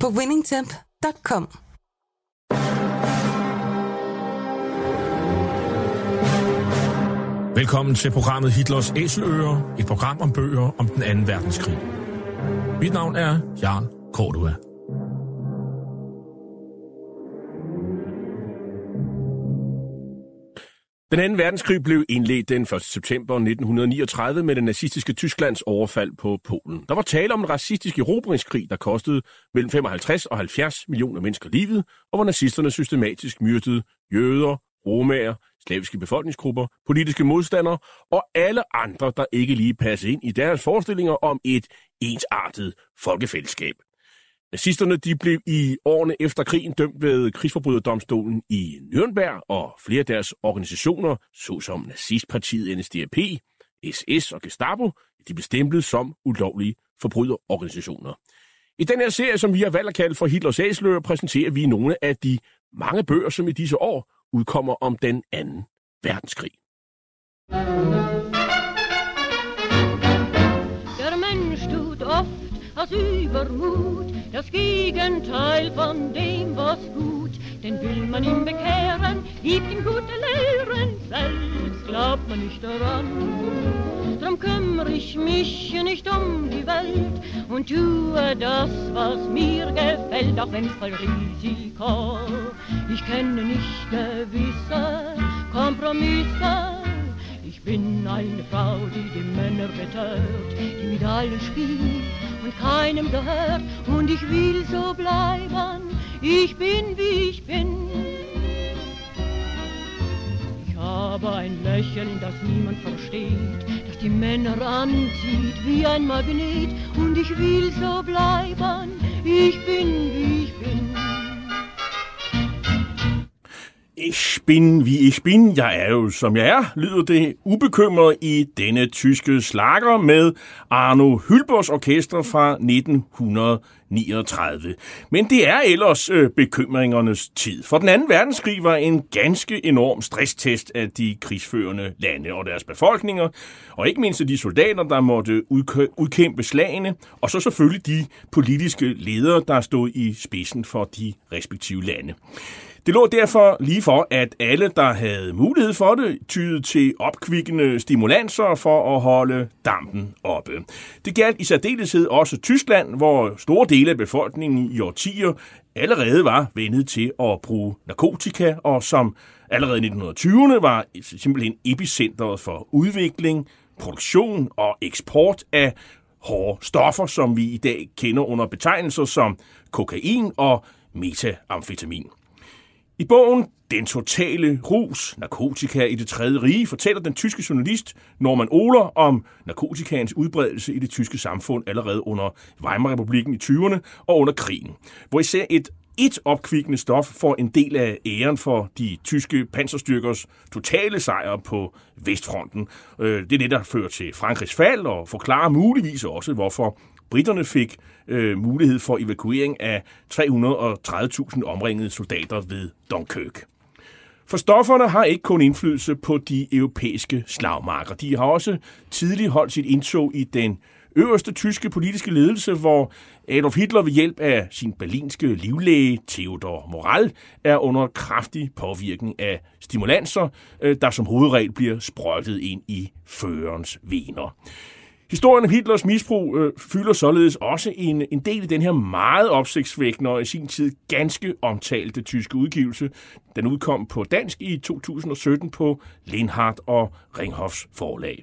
på winningtemp.com. Velkommen til programmet Hitlers Æseløer, et program om bøger om den anden verdenskrig. Mit navn er Jan Cordua. Den anden verdenskrig blev indledt den 1. september 1939 med det nazistiske Tysklands overfald på Polen. Der var tale om en racistisk erobringskrig, der kostede mellem 55 og 70 millioner mennesker livet, og hvor nazisterne systematisk myrdede jøder, romager, slaviske befolkningsgrupper, politiske modstandere og alle andre, der ikke lige passede ind i deres forestillinger om et ensartet folkefællesskab. Nazisterne de blev i årene efter krigen dømt ved krigsforbryderdomstolen i Nürnberg, og flere af deres organisationer, såsom nazistpartiet NSDAP, SS og Gestapo, de blev stemplet som ulovlige forbryderorganisationer. I den her serie, som vi har valgt at kalde for Hitlers Æsler, præsenterer vi nogle af de mange bøger, som i disse år udkommer om den anden verdenskrig. Aus Übermut das Gegenteil von dem, was gut. Denn will man ihn bekehren, gibt ihm gute Lehren, selbst glaubt man nicht daran. Drum kümmere ich mich nicht um die Welt und tue das, was mir gefällt, auch wenn's voll Risiko. Ich kenne nicht gewisse Kompromisse. Ich bin eine Frau, die die Männer betört, die mit allen spielt und keinem gehört. Und ich will so bleiben, ich bin wie ich bin. Ich habe ein Lächeln, das niemand versteht, das die Männer anzieht wie ein Magnet. Und ich will so bleiben, ich bin wie ich bin. Ich bin, wie ich bin, jeg er jo, som jeg er, lyder det ubekymret i denne tyske slager med Arno Hylbers orkester fra 1939. Men det er ellers øh, bekymringernes tid, for den anden verdenskrig var en ganske enorm stresstest af de krigsførende lande og deres befolkninger, og ikke mindst de soldater, der måtte udkæmpe slagene, og så selvfølgelig de politiske ledere, der stod i spidsen for de respektive lande. Det lå derfor lige for, at alle, der havde mulighed for det, tyede til opkvikkende stimulanser for at holde dampen oppe. Det galt i særdeleshed også Tyskland, hvor store dele af befolkningen i årtier allerede var vendet til at bruge narkotika, og som allerede i 1920'erne var simpelthen epicentret for udvikling, produktion og eksport af hårde stoffer, som vi i dag kender under betegnelser som kokain og metamfetamin. I bogen Den totale rus, narkotika i det tredje rige, fortæller den tyske journalist Norman Ohler om narkotikans udbredelse i det tyske samfund allerede under Weimarrepublikken i 20'erne og under krigen, hvor især et et opkvikkende stof får en del af æren for de tyske panserstyrkers totale sejr på Vestfronten. Øh, det er det, der fører til Frankrigs fald og forklarer muligvis også, hvorfor britterne fik øh, mulighed for evakuering af 330.000 omringede soldater ved Dunkirk. For stofferne har ikke kun indflydelse på de europæiske slagmarker. De har også tidligt holdt sit indtog i den øverste tyske politiske ledelse, hvor Adolf Hitler ved hjælp af sin berlinske livlæge Theodor Moral er under kraftig påvirkning af stimulanser, øh, der som hovedregel bliver sprøjtet ind i førerens vener. Historien om Hitlers misbrug øh, fylder således også en, en del i den her meget opsigtsvækkende og i sin tid ganske omtalte tyske udgivelse. Den udkom på dansk i 2017 på Lindhardt og Ringhofs forlag.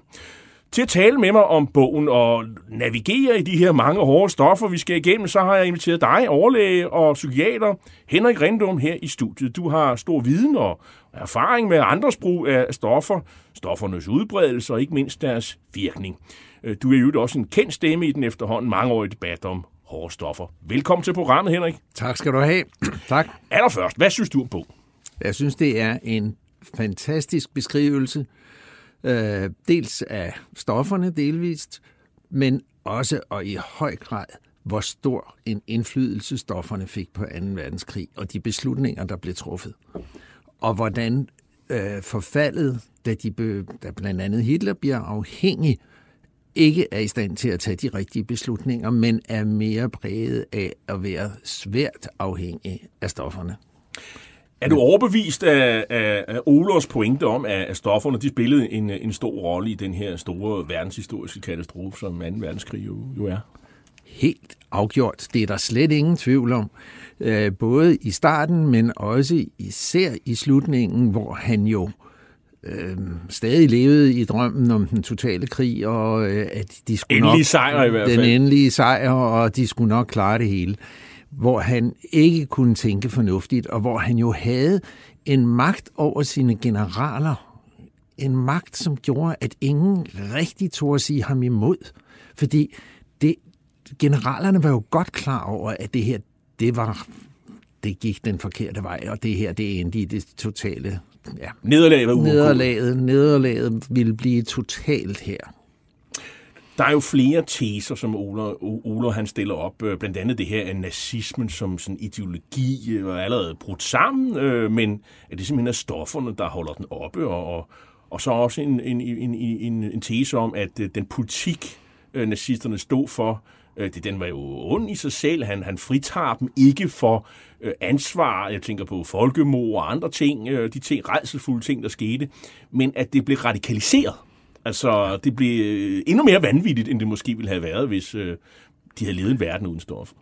Til at tale med mig om bogen og navigere i de her mange hårde stoffer, vi skal igennem, så har jeg inviteret dig, overlæge og psykiater, Henrik Rindum, her i studiet. Du har stor viden og erfaring med andres brug af stoffer, stoffernes udbredelse og ikke mindst deres virkning. Øh, du er jo også en kendt stemme i den efterhånden mangeårige debat om hårde stoffer. Velkommen til programmet, Henrik. Tak skal du have. tak. Allerførst, hvad synes du om bogen? Jeg synes, det er en fantastisk beskrivelse, øh, dels af stofferne delvist, men også og i høj grad, hvor stor en indflydelse stofferne fik på 2. verdenskrig og de beslutninger, der blev truffet. Og hvordan øh, forfaldet, da, de be, da blandt andet Hitler bliver afhængig, ikke er i stand til at tage de rigtige beslutninger, men er mere præget af at være svært afhængig af stofferne. Er du overbevist af, af, af Olers pointe om, at stofferne de spillede en, en stor rolle i den her store verdenshistoriske katastrofe, som 2. verdenskrig jo, jo er? Helt afgjort. Det er der slet ingen tvivl om. Øh, både i starten, men også især i slutningen, hvor han jo øh, stadig levede i drømmen om den totale krig, og øh, at de skulle endelige nok, sejr i hvert fald. Den endelige sejr, og de skulle nok klare det hele hvor han ikke kunne tænke fornuftigt, og hvor han jo havde en magt over sine generaler. En magt, som gjorde, at ingen rigtig tog at sige ham imod. Fordi det, generalerne var jo godt klar over, at det her, det var det gik den forkerte vej, og det her, det endte i det totale... Ja, nederlaget var nederlaget, nederlaget ville blive totalt her. Der er jo flere teser, som Oler, Oler han stiller op. Øh, blandt andet det her, at nazismen som sådan ideologi øh, er allerede brudt sammen, øh, men at det simpelthen er stofferne, der holder den oppe. Og, og, og så også en, en, en, en, en tese om, at øh, den politik, nazisterne stod for, det, den var jo ond i sig selv. Han, han fritager dem ikke for ansvar. Jeg tænker på folkemord og andre ting, de ting, rejselfulde ting, der skete. Men at det blev radikaliseret. Altså, det blev øh, endnu mere vanvittigt, end det måske ville have været, hvis øh, de havde levet en verden uden stoffer.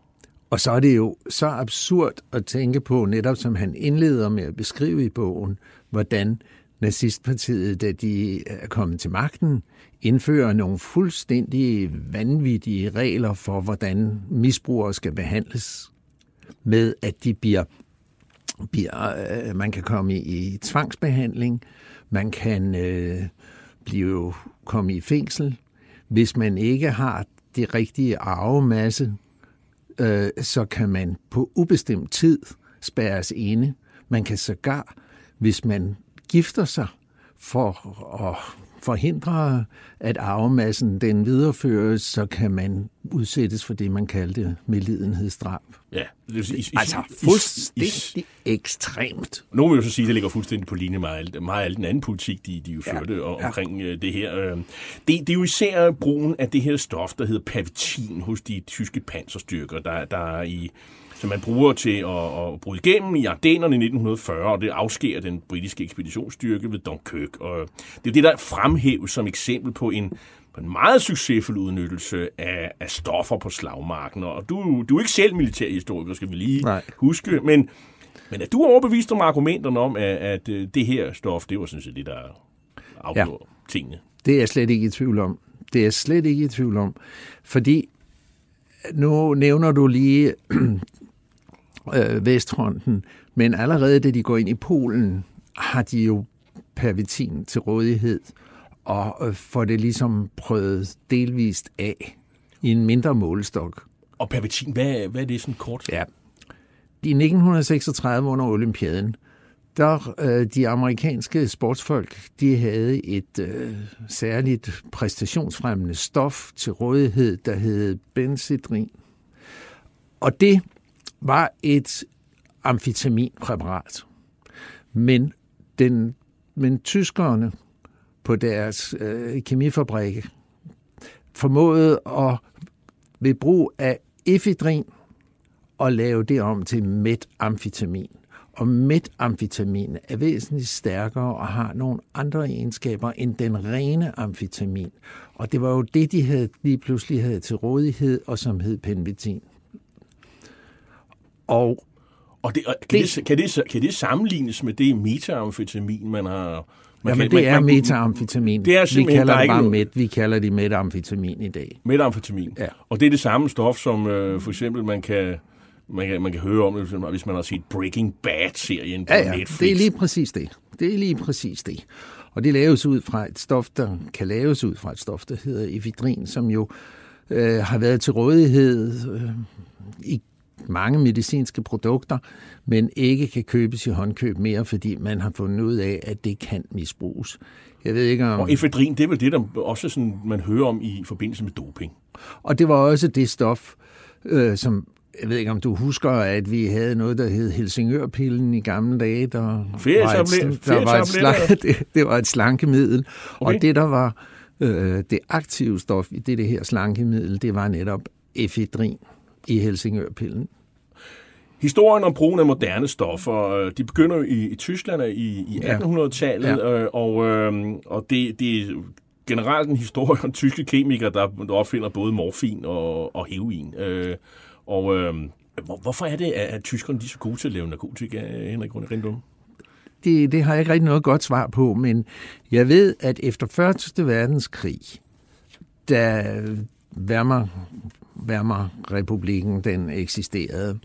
Og så er det jo så absurd at tænke på, netop som han indleder med at beskrive i bogen, hvordan nazistpartiet, da de er kommet til magten, indfører nogle fuldstændig vanvittige regler for, hvordan misbrugere skal behandles. Med at de bliver, bliver øh, man kan komme i, i tvangsbehandling, man kan øh, blive komme i fængsel, hvis man ikke har det rigtige arvemasse, øh, så kan man på ubestemt tid spærres inde. Man kan sågar, hvis man gifter sig for at forhindre, at arvemassen den videreføres, så kan man udsættes for det, man kaldte medlidenhedsdrab. Ja, det vil sige, altså fuldstændig ekstremt. Nogle vil jo så sige, at det ligger fuldstændig på linje med meget af den anden politik, de, de jo førte ja, ja. omkring øh, det her. Øh. Det, det er jo især brugen af det her stof, der hedder pavitin hos de tyske panserstyrker, der, der er i som man bruger til at, at bryde igennem i Ardenerne i 1940, og det afsker den britiske ekspeditionsstyrke ved Dunkirk. Og det er det, der fremhæves som eksempel på en, på en meget succesfuld udnyttelse af, af stoffer på slagmarken. Og du, du er ikke selv militærhistoriker, skal vi lige Nej. huske, men, men er du overbevist om argumenterne om, at, at øh, det her stof, det var sådan set det, der afgjorde ja. tingene? Det er jeg slet ikke i tvivl om. Det er jeg slet ikke i tvivl om. Fordi nu nævner du lige øh, Vestfronten, men allerede da de går ind i Polen, har de jo pervitin til rådighed, og øh, får det ligesom prøvet delvist af i en mindre målestok. Og pervitin, hvad, hvad er det sådan kort? Ja. I 1936 under olympiaden, der øh, de amerikanske sportsfolk, de havde et øh, særligt præstationsfremmende stof til rådighed, der hed benzedrin. Og det var et amfetaminpræparat. Men, den, men tyskerne på deres øh, kemifabrik formåede at ved brug af efedrin og lave det om til metamfetamin. Og metamfetamin er væsentligt stærkere og har nogle andre egenskaber end den rene amfetamin. Og det var jo det, de havde, lige pludselig havde til rådighed, og som hed penvitin. Og, og, det, og kan, det, det, kan, det, kan det sammenlignes med det metamfetamin, man har... Man Jamen, kan, det man, er man, metamfetamin. Det er vi kalder det bare med, vi kalder det metamfetamin i dag. Metamfetamin. Ja. Og det er det samme stof, som øh, for eksempel man kan, man kan, man kan høre om, hvis man har set Breaking Bad-serien på ja, ja, Netflix. det er lige præcis det. Det er lige præcis det. Og det laves ud fra et stof, der kan laves ud fra et stof, der hedder ephedrin, som jo øh, har været til rådighed øh, i mange medicinske produkter, men ikke kan købes i håndkøb mere, fordi man har fundet ud af, at det kan misbruges. Jeg ved ikke om... Og efedrin, det er vel det, der også sådan, man hører om i forbindelse med doping. Og det var også det stof, øh, som jeg ved ikke, om du husker, at vi havde noget, der hed Helsingørpillen i gamle dage. Der var et, der var et slanke, det, det var et slankemiddel. Okay. Og det, der var øh, det aktive stof i det, det her slankemiddel, det var netop efedrin i Helsingørpillen. Historien om brugen af moderne stoffer, øh, de begynder jo i, i Tyskland i, i 1800-tallet, ja. øh, og, øh, og det, det er generelt en historie om tyske kemikere, der, der opfinder både morfin og, og heroin. Øh, og øh, hvor, hvorfor er det, at, at tyskerne de er så gode til at lave narkotika, Henrik Rindum? Det, det har jeg ikke rigtig noget godt svar på, men jeg ved, at efter 1. verdenskrig, da Weimar, Weimar-republiken den eksisterede,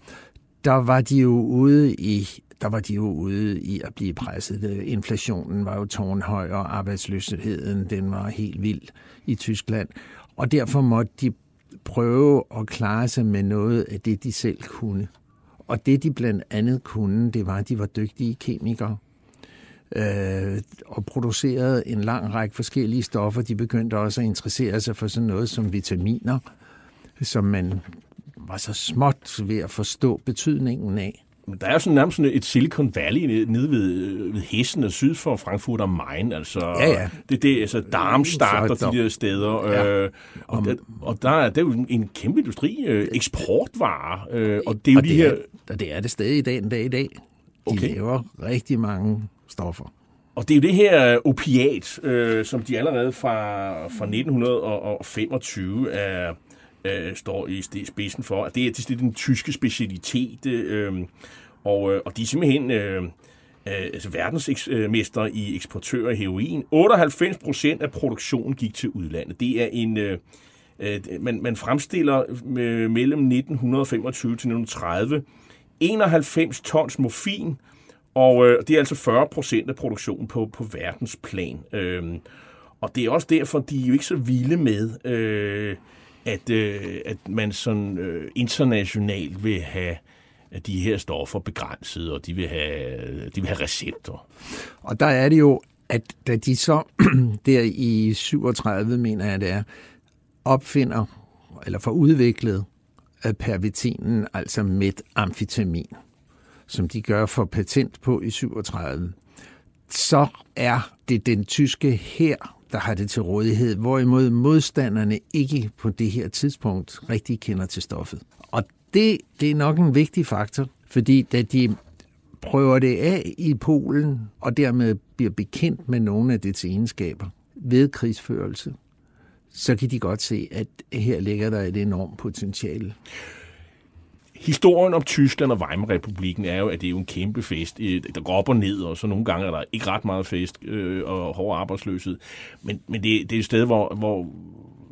der var de jo ude i der var de jo ude i at blive presset. Inflationen var jo tårnhøj, og arbejdsløsheden den var helt vild i Tyskland. Og derfor måtte de prøve at klare sig med noget af det, de selv kunne. Og det, de blandt andet kunne, det var, at de var dygtige kemikere øh, og producerede en lang række forskellige stoffer. De begyndte også at interessere sig for sådan noget som vitaminer, som man var så småt ved at forstå betydningen af. Der er jo sådan nærmest sådan et Silicon Valley nede ved, ved Hessen og syd for Frankfurt og Main. Altså, ja, ja. Det, det, altså Darmstadt og de der steder. Ja. Øh, og, der, og der, er, der er jo en kæmpe industri, øh, eksportvarer. Øh, og det er jo og de det her... Er, det er det stadig i dag, en dag i dag. De okay. laver rigtig mange stoffer. Og det er jo det her opiat, øh, som de allerede fra, fra 1925 er øh, står i spidsen for. At det er, det er den tyske specialitet, øh, og, øh, og de er simpelthen øh, øh altså verdensmester i eksportør af heroin. 98 procent af produktionen gik til udlandet. Det er en... Øh, øh man, man fremstiller øh, mellem 1925 til 1930 91 tons morfin, og øh, det er altså 40 procent af produktionen på, på verdensplan. Øh, og det er også derfor, de er jo ikke så vilde med øh, at, øh, at man sådan øh, internationalt vil have de her stoffer begrænset, og de vil have, de vil have recepter. Og der er det jo, at da de så der i 37, mener jeg det er, opfinder eller får udviklet øh, pervitinen, altså metamfetamin, som de gør for patent på i 37, så er det den tyske her der har det til rådighed, hvorimod modstanderne ikke på det her tidspunkt rigtig kender til stoffet. Og det, det er nok en vigtig faktor, fordi da de prøver det af i Polen, og dermed bliver bekendt med nogle af dets egenskaber ved krigsførelse, så kan de godt se, at her ligger der et enormt potentiale historien om Tyskland og Weimar-republiken er jo, at det er jo en kæmpe fest, der går op og ned, og så nogle gange er der ikke ret meget fest øh, og hård arbejdsløshed. Men, men det, det er et sted, hvor, hvor,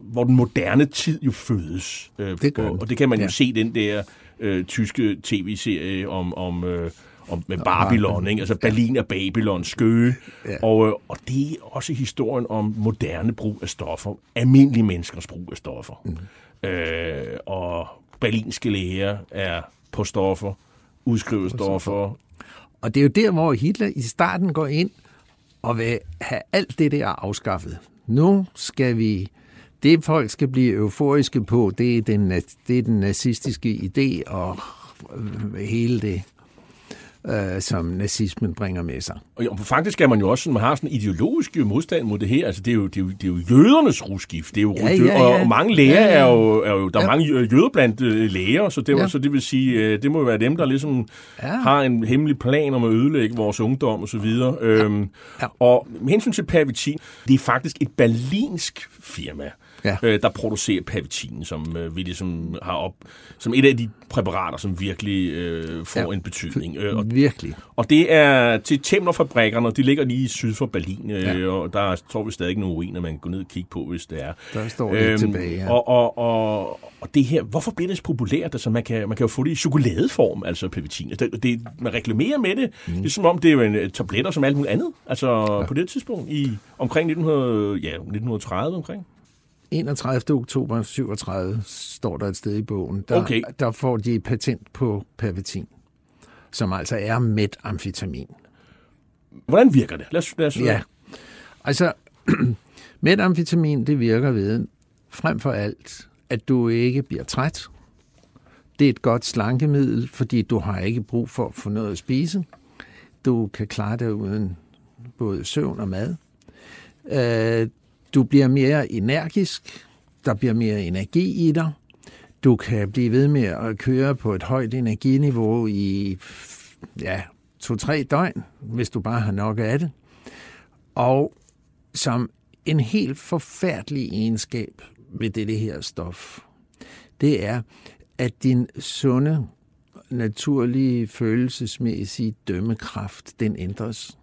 hvor den moderne tid jo fødes. Øh, det gør og, og det kan man jo ja. se den der øh, tyske tv-serie om... om øh, om, med Babylon, ikke? altså Berlin og Babylon, skøge. Ja. Og, øh, og det er også historien om moderne brug af stoffer, almindelige menneskers brug af stoffer. Mm. Øh, og berlinske læger er på stoffer, udskriver stoffer. Og det er jo der, hvor Hitler i starten går ind og vil have alt det der afskaffet. Nu skal vi det folk skal blive euforiske på, det er den, det er den nazistiske idé og hele det øh, som nazismen bringer med sig. Og faktisk er man jo også, man har sådan en ideologisk modstand mod det her. Altså, det er jo, det er jo, det er jo jødernes rusgift. Det er jo, ja, ja, ja. Og mange læger ja, ja. er jo, er jo, der ja. er mange jøder blandt øh, læger, så det, ja. så det vil sige, øh, det må jo være dem, der ligesom ja. har en hemmelig plan om at ødelægge vores ungdom og så videre. Ja. Øhm, ja. Og med hensyn til Pervitin, det er faktisk et berlinsk firma, ja. øh, der producerer Pervitin, som øh, vi ligesom har op, som et af de præparater, som virkelig øh, får ja. en betydning. Øh, og, virkelig. Og det er til Temler-fabrikkerne, de ligger lige syd for Berlin, øh, ja. og der står vi stadig nogle ruiner, man kan gå ned og kigge på, hvis det er. Der står øhm, tilbage, ja. Og, og, og, og det her, hvorfor bliver det så populært? Altså, man kan, man kan jo få det i chokoladeform, altså Pervitin. Altså, det, det, man reklamerer med det. Mm. Det er som om, det er jo en tabletter som alt muligt andet. Altså, ja. på det tidspunkt, i omkring 1900, ja, 1930 omkring. 31. oktober 37 står der et sted i bogen. Der, Okay. der får de patent på pervitin, som altså er metamfetamin. Hvordan virker det? Lad os, lad os Ja, altså metamfetamin, det virker ved frem for alt, at du ikke bliver træt. Det er et godt slankemiddel, fordi du har ikke brug for at få noget at spise. Du kan klare dig uden både søvn og mad. Du bliver mere energisk. Der bliver mere energi i dig. Du kan blive ved med at køre på et højt energiniveau i ja, to-tre døgn, hvis du bare har nok af det. Og som en helt forfærdelig egenskab ved det her stof, det er, at din sunde, naturlige, følelsesmæssige dømmekraft, den ændres.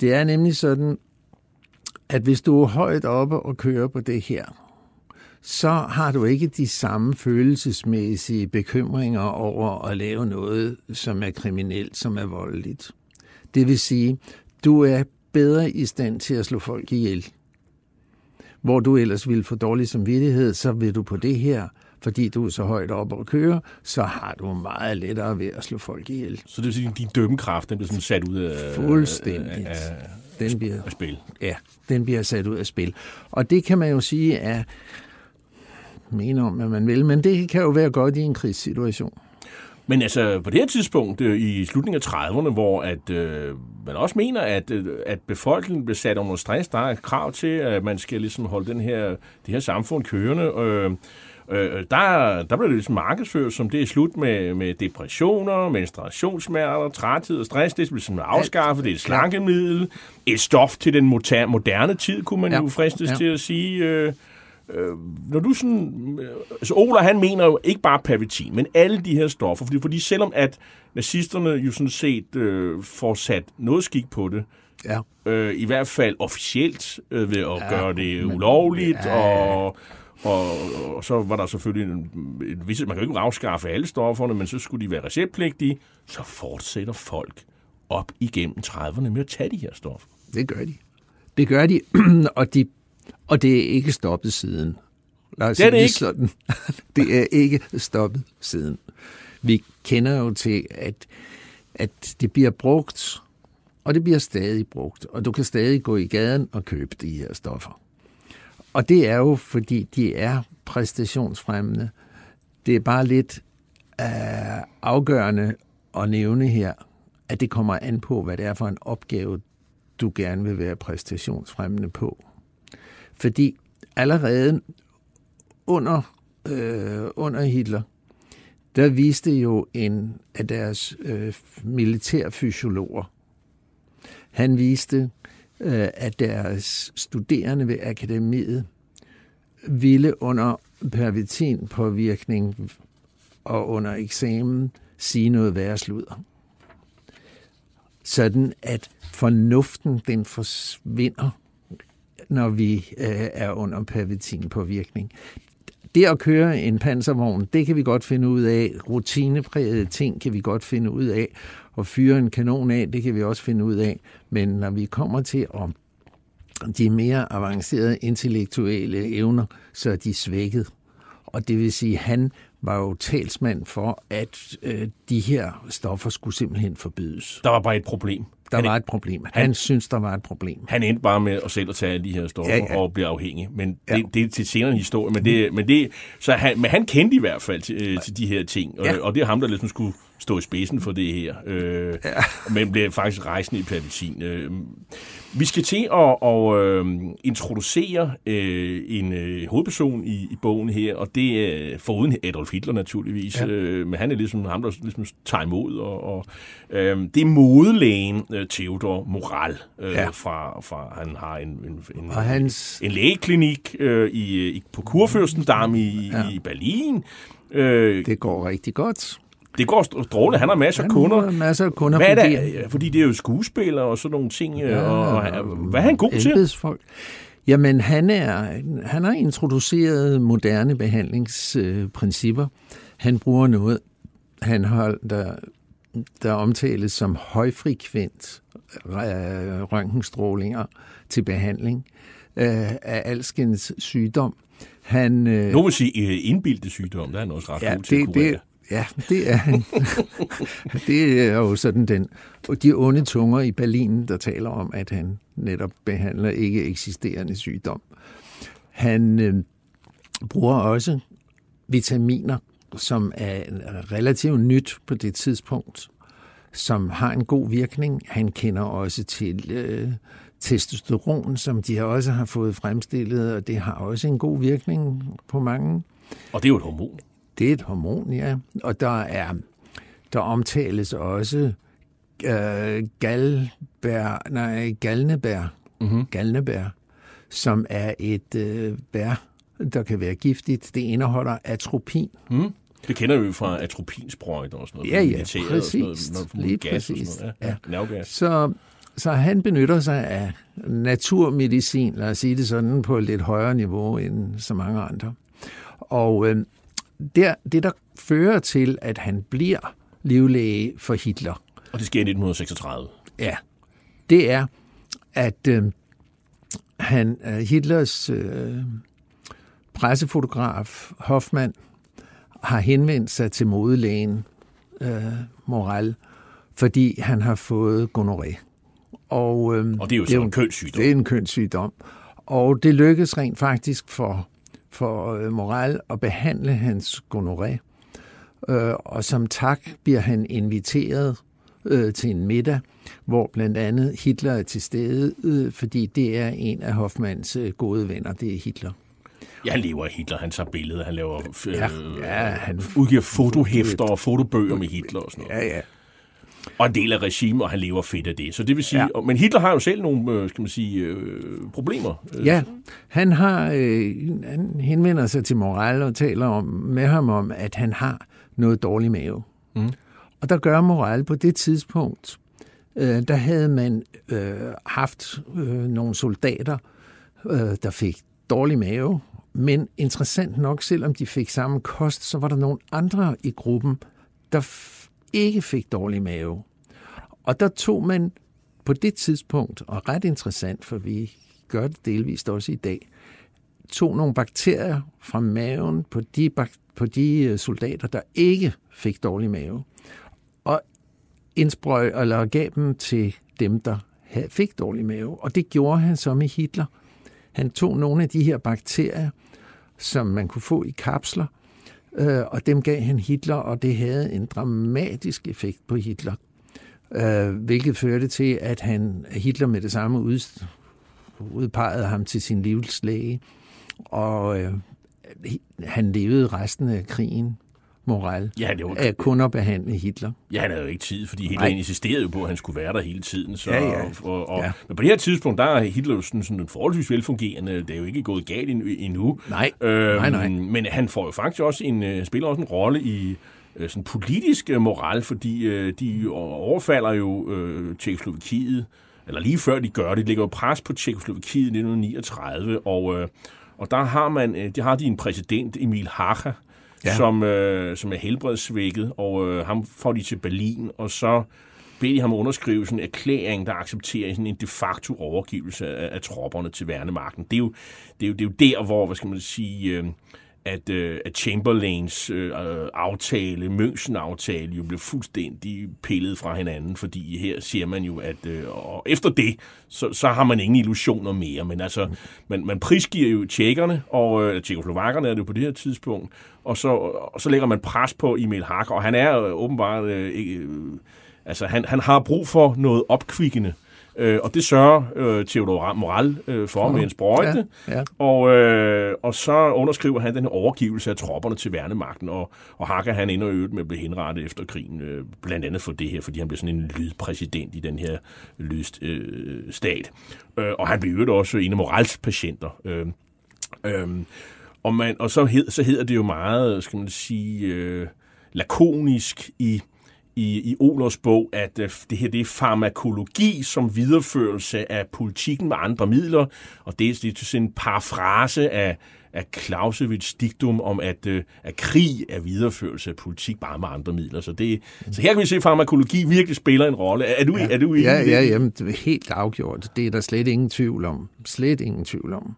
Det er nemlig sådan, at hvis du er højt oppe og kører på det her, så har du ikke de samme følelsesmæssige bekymringer over at lave noget, som er kriminelt, som er voldeligt. Det vil sige, du er bedre i stand til at slå folk ihjel. Hvor du ellers ville få dårlig samvittighed, så vil du på det her, fordi du er så højt oppe og kører, så har du meget lettere ved at slå folk ihjel. Så det vil sige, at din dømmekraft den bliver sådan sat ud af, Fuldstændigt. af, Den bliver, spil. ja, den bliver sat ud af spil. Og det kan man jo sige er, mener om, hvad man vil, men det kan jo være godt i en krigssituation. Men altså, på det her tidspunkt øh, i slutningen af 30'erne, hvor at, øh, man også mener, at, øh, at befolkningen bliver sat under stress, der er krav til, at man skal ligesom holde den her, det her samfund kørende. Øh, øh, der, der bliver det ligesom markedsført, som det er slut med, med depressioner, menstruationssmerter, træthed og stress. Det bliver sådan afskaffet. Det er et slankemiddel. Et stof til den moder- moderne tid, kunne man ja. Ja. jo fristes ja. Ja. til at sige. Øh, Øh, når du sådan... Øh, altså Ola, han mener jo ikke bare pervitin, men alle de her stoffer. Fordi, fordi selvom at nazisterne jo sådan set øh, får sat noget skik på det, Ja. øh, i hvert fald officielt øh, ved at ja, Ja, gøre det men- ulovligt, ja. og, og, og så var der selvfølgelig en, en vis, man kan jo ikke afskaffe alle stofferne, men så skulle de være receptpligtige, så fortsætter folk op igennem 30'erne med at tage de her stoffer. Det gør de. Det gør de, og, de, og det er ikke stoppet siden. Lad os Det er det ikke. Sådan. Det er ikke stoppet siden. Vi kender jo til, at, at det bliver brugt, og det bliver stadig brugt, og du kan stadig gå i gaden og købe de her stoffer. Og det er jo, fordi de er præstationsfremmende. Det er bare lidt øh, afgørende at nævne her, at det kommer an på, hvad det er for en opgave, du gerne vil være præstationsfremmende på. Fordi allerede under, øh, under Hitler, der viste jo en af deres øh, militærfysiologer, han viste, øh, at deres studerende ved akademiet ville under pervitin-påvirkning og under eksamen sige noget værre sludder. Sådan at fornuften den forsvinder, når vi øh, er under pervitin-påvirkning. Det at køre en panservogn, det kan vi godt finde ud af. Rutineprægede ting kan vi godt finde ud af. Og fyre en kanon af, det kan vi også finde ud af. Men når vi kommer til at de mere avancerede intellektuelle evner, så er de svækket. Og det vil sige, at han var jo talsmand for, at øh, de her stoffer skulle simpelthen forbydes. Der var bare et problem. Der han, var et problem. Han, han synes, der var et problem. Han endte bare med at selv at tage alle de her stoffer ja, Ja, og blive afhængig. Men Ja. det, det er til senere en historie. Men det, men det, så han, men han kendte i hvert fald til, øh, til de her ting. Ja. Og det er ham, der ligesom skulle stå i spidsen for det her. Øh, ja. Men blev faktisk rejsende i pervitin. Øh, vi skal til at, at øh, introducere øh, en øh, hovedperson i, i bogen her, og det er foruden Adolf Hitler naturligvis, ja. Øh, men han er ligesom ham, der ligesom tager imod, og, og øh, det er modelægen øh, Theodor Moral, øh, ja. Fra, fra, han har en, en, en, Og hans, en lægeklinik øh, i, i, på Kurfürstendamm i. Ja. i Berlin. Øh, det går rigtig godt. Det går str- strålende, han har masser af Han kunder. har masser af kunder. Hvad er fordi- det? Fordi det er jo skuespillere og sådan nogle ting. Ja, Ja, og, hvad er han god til? embedsfolk. Jamen, han, er, han har introduceret moderne behandlingsprincipper. Han bruger noget, han har, der, der omtales som højfrekvent øh, røntgenstrålinger til behandling. øh, af alskens sygdom. Han, øh, Nu vil sige øh, indbildte sygdom, der er han også ret ja, god til at det, kurere. Ja, det er han. det er jo sådan den, og de onde tunger i Berlin, der taler om, at han netop behandler ikke eksisterende sygdom. Han øh, bruger også vitaminer, som er relativt nyt på det tidspunkt, som har en god virkning. Han kender også til øh, testosteron, som de også har fået fremstillet, og det har også en god virkning på mange. Og det er jo et hormon. Det er et hormon, ja. Og der er der omtales også øh, galbær, nej, galnebær, mm-hmm. galnebær, som er et øh, bær, der kan være giftigt. Det indeholder atropin. Mm. Det kender vi jo fra atropinsprøjter og sådan noget. Ja, ja, militæret og sådan præcis. Noget, Lige gas og præcis. sådan noget. Ja, Ja. Så, så han benytter sig af naturmedicin, lad os sige det sådan, på et lidt højere niveau end så mange andre. Og øh, der, det, der fører til, at han bliver livlæge for Hitler, Og det sker i 1936. ja, det er, at øh, han, øh, Hitlers øh, pressefotograf Hoffmann har henvendt sig til modelægen øh, Moral, fordi han har fået gonoré. Og, øh, Og det er jo så en kønssygdom. Det er en kønssygdom. Og det lykkedes rent faktisk for, for øh, Moral at behandle hans gonoré. Øh, og som tak bliver han inviteret øh, til en middag, hvor blandt andet Hitler er til stede, øh, fordi det er en af Hoffmanns øh, gode venner, det er Hitler. Ja, han lever af Hitler. Han tager billeder. Han laver øh, Ja, ja, han- udgiver fotohæfter og fotobøger med Hitler og sådan noget. Ja, ja. Og en del af regimet, og han lever fedt af det. Så det vil sige... Ja. Men Hitler har jo selv nogle, øh, skal man sige, øh, problemer. Øh, Ja, han har øh, han henvender sig til Moral og taler om, med ham om, at han har noget dårlig mave. Mm. Og der gør Moral på det tidspunkt, øh, der havde man øh, haft øh, nogle soldater, øh, der fik dårlig mave, men interessant nok, selvom de fik samme kost, så var der nogle andre i gruppen, der ikke fik dårlig mave. Og der tog man på det tidspunkt, og ret interessant, for vi gør det delvist også i dag, tog nogle bakterier fra maven på de, bak- på de øh, soldater, der ikke fik dårlig mave, og indsprøj, eller gav dem til dem, der havde, fik dårlig mave. Og det gjorde han så med Hitler. Han tog nogle af de her bakterier, som man kunne få i kapsler, øh, og dem gav han Hitler, og det havde en dramatisk effekt på Hitler. Øh, hvilket førte til, at han Hitler med det samme ud, udpegede ham til sin livslæge, og øh, han levede resten af krigen, moral, Ja, det var, af kun at behandle Hitler. ja, han havde jo ikke tid, fordi Hitler Nej. insisterede jo på, at han skulle være der hele tiden. Så, Ja, ja. Og, og, Ja. Men på det her tidspunkt, der er Hitler jo sådan, sådan en forholdsvis velfungerende. Det er jo ikke gået galt endnu. Nej. Øhm, Nej, nej. Men han får jo faktisk også en, øh, spiller også en rolle i øh, sådan politisk øh, moral, fordi øh, de overfalder jo øh, Tjekkoslovakiet, eller lige før de gør det, de lægger jo pres på Tjekkoslovakiet i 1939, og, øh, og der har man, øh, de har de en præsident, Emil Hacha, ja. Som, øh, som er helbredssvækket, og øh, ham får de til Berlin, og så beder de ham underskrive sådan en erklæring, der accepterer sådan en de facto overgivelse af, af tropperne til værnemagten. Det er, jo, det, er jo, det er jo der, hvor, hvad skal man sige, øh, at, øh, at Chamberlains øh, øh, aftale, München-aftale, jo blev fuldstændig pillet fra hinanden, fordi her siger man jo, at øh, og efter det, så, så har man ingen illusioner mere, men altså, man, man prisgiver jo tjekkerne, og øh, tjekkoslovakkerne er det jo på det her tidspunkt, og så, og så lægger man pres på Emil Hacker, og han er øh, åbenbart, øh, ikke, øh, altså han, han har brug for noget opkvikkende, Øh, og det sørger øh, Theodor Moral øh, for med en sprøjte. Ja, ja. Og, øh, og så underskriver han den overgivelse af tropperne til værnemagten, og, og Hakker han ender øvrigt med at blive henrettet efter krigen, øh, blandt andet for det her, fordi han blev sådan en lydpræsident i den her lydstat. Øh, stat. øh, og han blev øvrigt også en af Morals patienter. Øh, øh, og, man, og så, hed, så hedder det jo meget, skal man sige, øh, lakonisk i i, i Olers bog, at øh, det her det er farmakologi som videreførelse af politikken med andre midler, og det er, det er sådan en parafrase af, af Clausewitz diktum om, at, øh, at krig er videreførelse af politik bare med andre midler. Så, det, så her kan vi se, at farmakologi virkelig spiller en rolle. Er du, ja. er du enig ja, ja, jamen, det er helt afgjort. Det er der slet ingen tvivl om. Slet ingen tvivl om.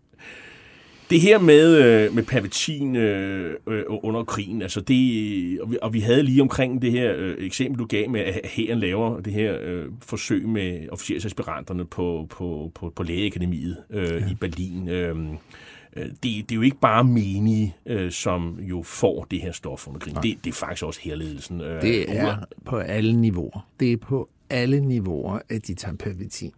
Det her med, øh, med Pavetin øh, øh, under krigen, altså det, og vi, og vi havde lige omkring det her øh, eksempel, du gav med, at hæren laver det her øh, forsøg med officersaspiranterne på, på, på, på lægeakademiet øh, ja. i Berlin. Øh, det, det er jo ikke bare menige, øh, som jo får det her stof under krigen. Det, det er faktisk også herledelsen. Øh, det er på alle niveauer. Det er på alle niveauer, at de tager Pavetin.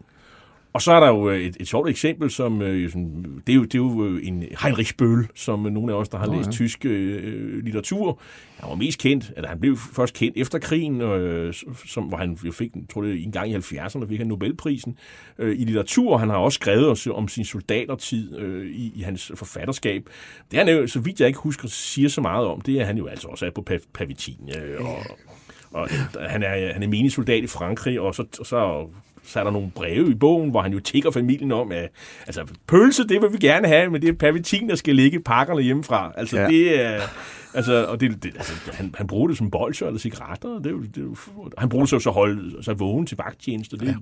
Og så er der jo øh, et, et sjovt eksempel, som øh, sådan, det, er jo, det er jo øh, en Heinrich Bøhl, som nogle af os, der har oh, læst ja. tysk øh, litteratur, han var mest kendt, eller han blev først kendt efter krigen, øh, som, hvor han fik, tror det, en gang i 70'erne fik han Nobelprisen øh, i litteratur. Han har også skrevet om sin soldatertid øh, i, i hans forfatterskab. Det han jo, så vidt jeg ikke husker, siger så meget om, det er han jo altså også er på Pavitin. Øh, og, og han er, han er menig soldat i Frankrig, og så, så så er der nogle breve i bogen, hvor han jo tigger familien om, at altså, pølse, det vil vi gerne have, men det er pervitin, der skal ligge pakkerne hjemmefra. Altså, ja. det er... Altså, og det, det, altså, han, han bruger det som bolcher eller cigaretter. Det er jo, det er jo, han bruger det så, så holde sig vågen til vagtjeneste. Det, ja.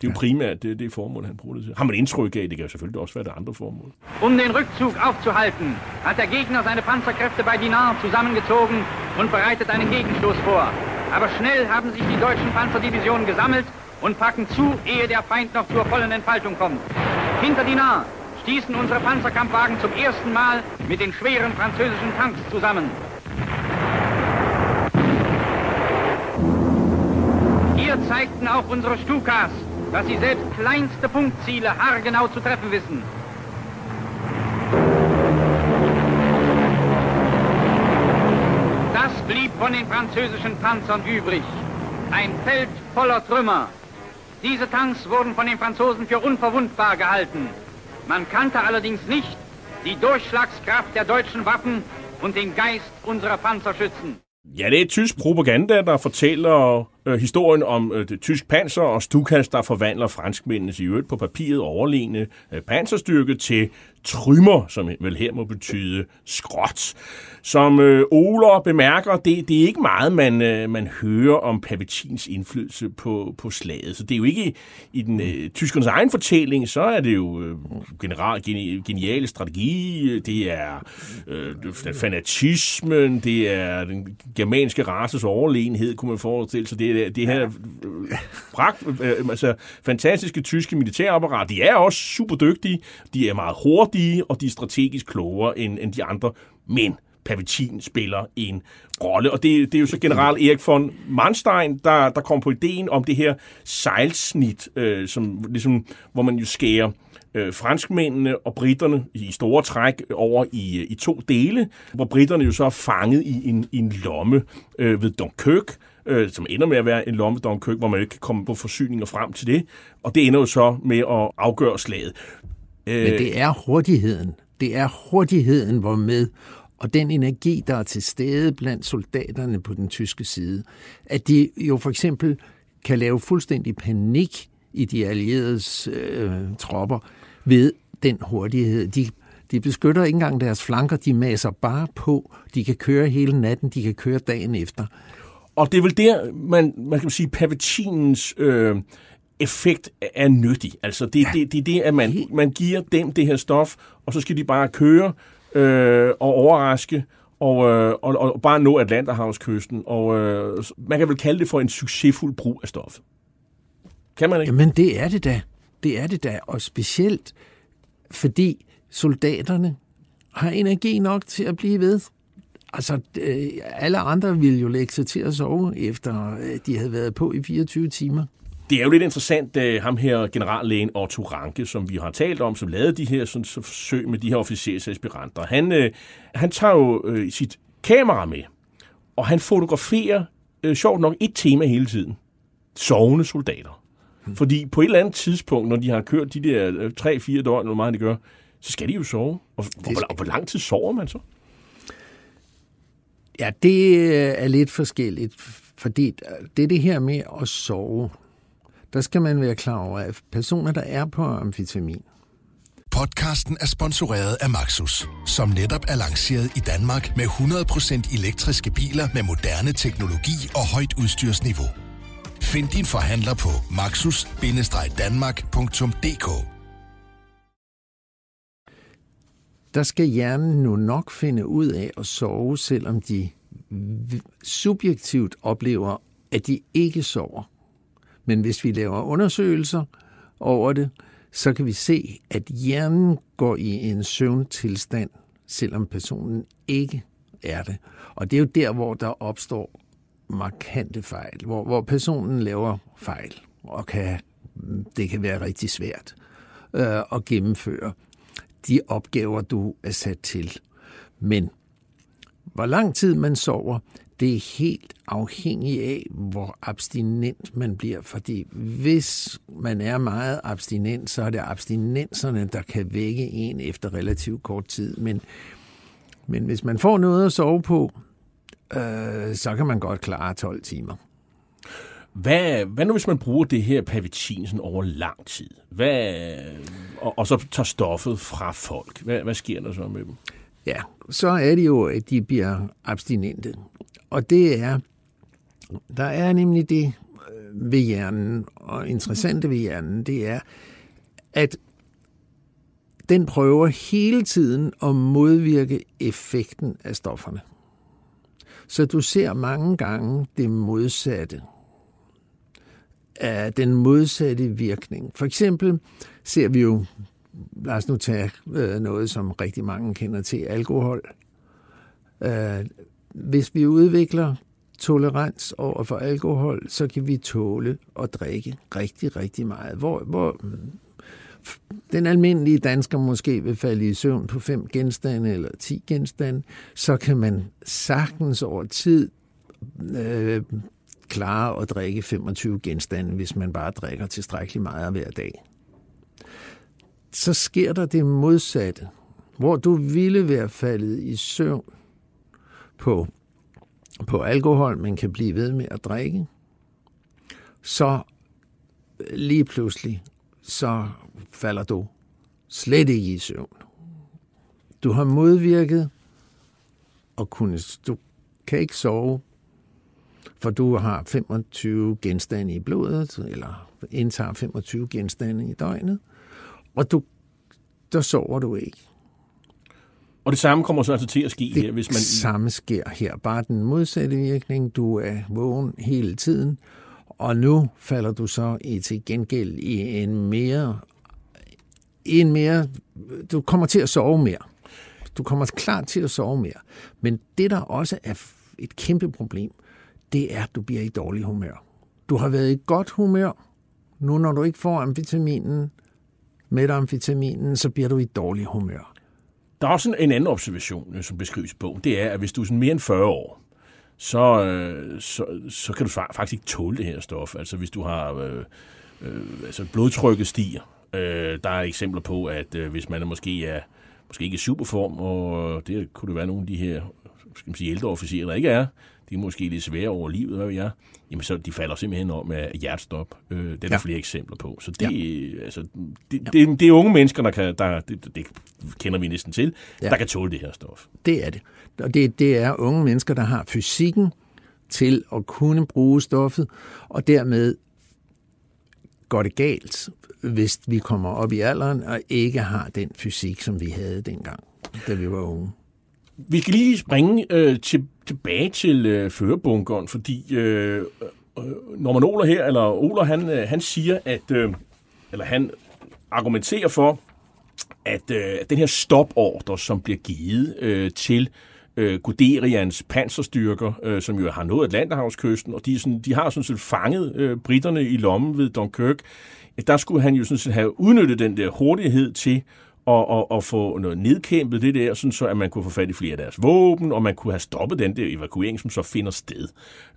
det er jo primært det, det formål, han bruger det til. Har man indtryk af, det kan jo selvfølgelig også være det andre formål. Um den Rückzug aufzuhalten, hat der Gegner seine Panzerkräfte bei Dinar zusammengezogen und bereitet einen Gegenstoß vor. Aber schnell haben sich die deutschen Panzerdivisionen gesammelt und packen zu, ehe der Feind noch zur vollen Entfaltung kommt. Hinter Dinard stießen unsere Panzerkampfwagen zum ersten Mal mit den schweren französischen Tanks zusammen. Hier zeigten auch unsere Stukas, dass sie selbst kleinste Punktziele haargenau zu treffen wissen. Das blieb von den französischen Panzern übrig. Ein Feld voller Trümmer, Diese Tanks wurden von den Franzosen für unverwundbar gehalten. Man kannte allerdings nicht die Durchschlagskraft der deutschen Waffen und den Geist unserer Panzerschützen. Ja, det er tysk propaganda, der fortæller øh, historien om øh, det tysk panser og Stukas, der forvandler franskmændenes i øvrigt på papiret overlegne øh, panserstyrke til trymmer, som vel her må betyde skråt. Som øh, Oler bemærker, det, det er ikke meget, man, øh, man hører om Papetins indflydelse på, på slaget. Så det er jo ikke i den øh, tyskernes egen fortælling, så er det jo øh, general, gen, geniale strategi, øh, det er øh, fanatismen, det er den germanske races overlegenhed, kunne man forestille sig. Det er det her pragt, øh, altså, fantastiske tyske militærapparat. De er også super dygtige, de er meget hurtige, og de er strategisk klogere end, end de andre. Men Pavitin spiller en rolle. Og det, det er jo så general Erik von Manstein, der, der kom på ideen om det her sejlsnit, øh, som, ligesom, hvor man jo skærer øh, franskmændene og britterne i store træk over i, øh, i to dele, hvor britterne jo så er fanget i en, i en lomme øh, ved Dunkirk, øh, som ender med at være en lomme hvor man ikke kan komme på forsyninger frem til det. Og det ender jo så med at afgøre slaget. Øh, Men det er hurtigheden. Det er hurtigheden, hvor med og den energi, der er til stede blandt soldaterne på den tyske side, at de jo for eksempel kan lave fuldstændig panik i de allieredes øh, tropper ved den hurtighed. De, de beskytter ikke engang deres flanker, de maser bare på. De kan køre hele natten, de kan køre dagen efter. Og det er vel der, man, man kan sige, Pavetinens øh, effekt er nyttig. Altså det er ja. det, det, det, at man, man giver dem det her stof, og så skal de bare køre øh, og overraske, og, øh, og, og bare nå Atlanterhavskysten. Og øh, man kan vel kalde det for en succesfuld brug af stoffet. Kan man ikke? Jamen det er det da. Det er det da. Og specielt fordi soldaterne har energi nok til at blive ved. Altså, øh, alle andre ville jo lægge sig til at sove, efter øh, de havde været på i 24 timer. Det er jo lidt interessant, at ham her generallægen Otto Ranke, som vi har talt om, som lavede de her sådan, så forsøg med de her officersaspiranter, han, øh, han tager jo øh, sit kamera med, og han fotograferer, øh, sjovt nok, et tema hele tiden. Sovende soldater. Hmm. Fordi på et eller andet tidspunkt, når de har kørt de der 3-4 døgn, eller meget de gør, så skal de jo sove. Og, og, hvor, og hvor lang tid sover man så? Ja, det øh, er lidt forskelligt, fordi øh, det er det her med at sove. Der skal man være klar over, at personer, der er på amfetamin, Podcasten er sponsoreret af Maxus, som netop er lanceret i Danmark med 100% elektriske biler med moderne teknologi og højt udstyrsniveau. Find din forhandler på maxus-danmark.dk Der skal hjernen nu nok finde ud af at sove, selvom de subjektivt oplever, at de ikke sover. Men hvis vi laver undersøgelser over det, så kan vi se, at hjernen går i en søvntilstand, selvom personen ikke er det. Og det er jo der, hvor der opstår markante fejl, hvor, hvor personen laver fejl, og kan, det kan være rigtig svært øh, at gennemføre de opgaver, du er sat til. Men hvor lang tid man sover, det er helt afhængigt af, hvor abstinent man bliver. Fordi hvis man er meget abstinent, så er det abstinenserne, der kan vække en efter relativt kort tid. Men, men hvis man får noget at sove på, øh, så kan man godt klare 12 timer. Hvad, hvad nu, hvis man bruger det her pavitin sådan over lang tid? Hvad, og, og så tager stoffet fra folk? Hvad, hvad sker der så med dem? Ja, så er det jo, at de bliver abstinente. Og det er, der er nemlig det øh, ved hjernen, og interessante ved hjernen, det er, at den prøver hele tiden at modvirke effekten af stofferne. Så du ser mange gange det modsatte af den modsatte virkning. For eksempel ser vi jo, lad os nu tage øh, noget, som rigtig mange kender til, alkohol. Øh, hvis vi udvikler tolerans over for alkohol, så kan vi tåle at drikke rigtig, rigtig meget. Hvor, hvor den almindelige dansker måske vil falde i søvn på fem genstande eller ti genstande, så kan man sagtens over tid øh, klare at drikke 25 genstande, hvis man bare drikker tilstrækkeligt meget hver dag. Så sker der det modsatte, hvor du ville være faldet i søvn på, på alkohol, men kan blive ved med at drikke, så øh, lige pludselig, så falder du slet ikke i søvn. Du har modvirket og kunne, du kan ikke sove, for du har 25 genstande i blodet, eller indtager 25 genstande i døgnet, og du, der sover du ikke. Og det samme kommer så altså til at ske det her, hvis man... Det samme sker her. Bare den modsatte virkning. Du er vågen hele tiden, og nu falder du så i til gengæld i en mere... En mere du kommer til at sove mere. Du kommer klart til at sove mere. Men det, der også er et kæmpe problem, det er, at du bliver i dårlig humør. Du har været i godt humør. Nu når du ikke får amfetaminen, med amfetaminen, så bliver du i dårlig humør. Der er også en anden observation, øh, som beskrives i bogen. Det er, at hvis du er sådan mere end 40 år, så, øh, så, så kan du faktisk ikke tåle det her stof. Altså hvis du har... Øh, øh, altså blodtrykket stiger. Øh, der er eksempler på, at øh, hvis man er måske er måske ikke i superform, og øh, det kunne det være nogle af de her skal man sige, ældre officerer, der ikke er, de er måske lidt svære over livet, hvad ved jeg, jamen så de falder simpelthen om af hjertestop. Øh, det er der ja. flere eksempler på. Så det, ja. altså, det, ja. det, det er unge mennesker, der kan, der, det, det kender vi næsten til, ja. der kan tåle det her stof. Det er det. Og det, det er unge mennesker, der har fysikken til at kunne bruge stoffet, og dermed går det galt, hvis vi kommer op i alderen og ikke har den fysik, som vi havde dengang, da vi var unge. Vi skal lige springe øh, til, tilbage til øh, førebunkeren, fordi øh, øh, øh Norman Oler her, eller Oler, han, øh, han siger, at, øh, eller han argumenterer for, at øh, den her stopordre, som bliver givet øh, til øh, Guderians panserstyrker, øh, som jo har nået Atlanterhavskysten, og de, sådan, de har sådan set fanget øh, britterne i lommen ved Dunkirk. Der skulle han jo sådan set have udnyttet den der hurtighed til og, og, og få noget nedkæmpet det der, sådan så at man kunne få fat i flere af deres våben, og man kunne have stoppet den der evakuering, som så finder sted.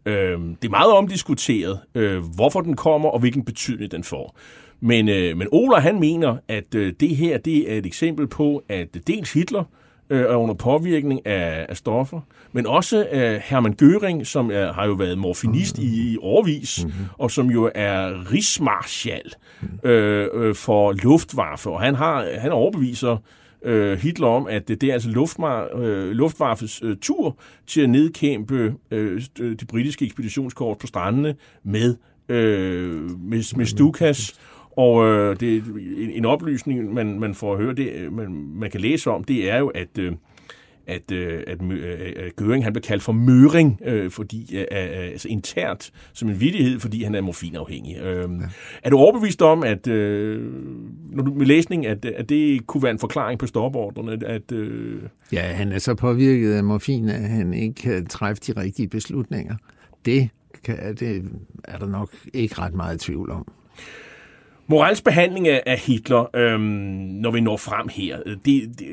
Øh, det er meget omdiskuteret, øh, hvorfor den kommer, og hvilken betydning den får. Men, øh, men Ola han mener, at øh, det her det er et eksempel på, at dels Hitler øh, er under påvirkning af, af stoffer, men også af Hermann Göring, som er, har jo været morfinist mm. i, i årvis, mm-hmm. og som jo er rigsmarschall øh, øh, for Luftwaffe, og han har han overbeviser øh, Hitler om, at det, det er altså Luftmar, øh, Luftwaffes øh, tur til at nedkæmpe øh, de britiske ekspeditionskort på strandene med, øh, med, med Stukas. Og øh, det, en, en oplysning, man, man får at høre, det, man, man kan læse om, det er jo, at øh, at, øh, at, at Göring han blev kaldt for Møring, øh, fordi øh, altså internt som en vidighed, fordi han er morfinafhængig. Øh, ja. Er du overbevist om, at øh, når du med læsning, at, at det kunne være en forklaring på stopordrene? At, øh... Ja, han er så påvirket af morfin, at han ikke kan træffe de rigtige beslutninger. Det, kan, det er der nok ikke ret meget tvivl om. Morals behandling af, Hitler, øhm, når vi når frem her, det, det,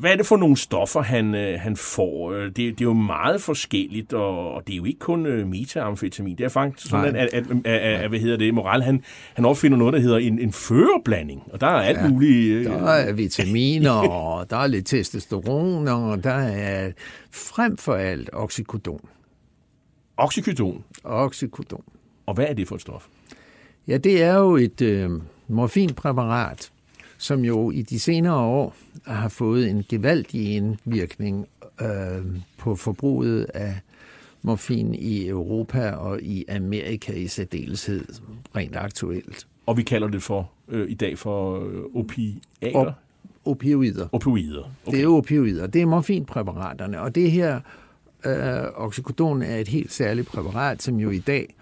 hvad er det for nogle stoffer, han, øh, han får? Øh, det, det er jo meget forskelligt, og, og det er jo ikke kun øh, metamfetamin. Det er faktisk sådan, at, at, at, at, at, hvad hedder det, Moral, han, han opfinder noget, der hedder en, en førerblanding, og der er alt ja, muligt. Øh, der er vitaminer, og der er lidt testosteron, og der er frem for alt oxycodon. Oxycodon? Oxycodon. Og hvad er det for et stof? Ja, det er jo et øh, morfinpræparat, som jo i de senere år har fået en gevaldig indvirkning øh, på forbruget af morfin i Europa og i Amerika i særdeleshed rent aktuelt. Og vi kalder det for øh, i dag for øh, opiater? Op, opioider. Opioider. Okay. Det er opioider. Det er morfinpræparaterne. Og det her øh, oxycodon er et helt særligt præparat, som jo i dag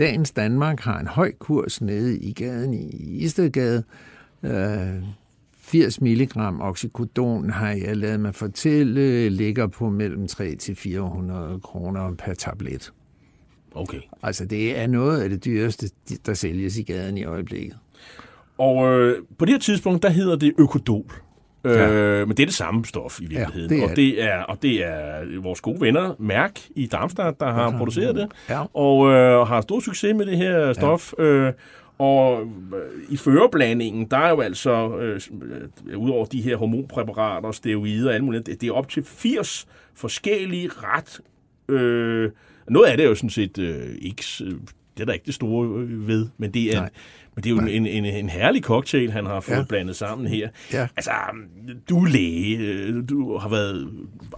Dagens Danmark har en høj kurs nede i gaden i Istedgade. Øh, 80 mg oxycodon har jeg lavet mig fortælle, ligger på mellem 3 til 400 kroner per tablet. Okay. Altså det er noget af det dyreste, der sælges i gaden i øjeblikket. Og øh, på det her tidspunkt, der hedder det økodol. Ja. Øh, men det er det samme stof i virkeligheden. Ja, det og, det er, og det er vores gode venner, Mærk i Darmstadt, der har ja, produceret det. Ja. Og øh, har stor succes med det her stof. Ja. Øh, og øh, i førerblandingen, der er jo altså, øh, øh, udover de her hormonpræparater, steroider og alt muligt, det, er op til 80 forskellige ret... Øh, noget af det er jo sådan set øh, ikke... Det er der ikke det store ved, men det er, men det er jo en, en, en herlig cocktail, han har fået ja. blandet sammen her. Ja. Altså, du er læge, øh, du har været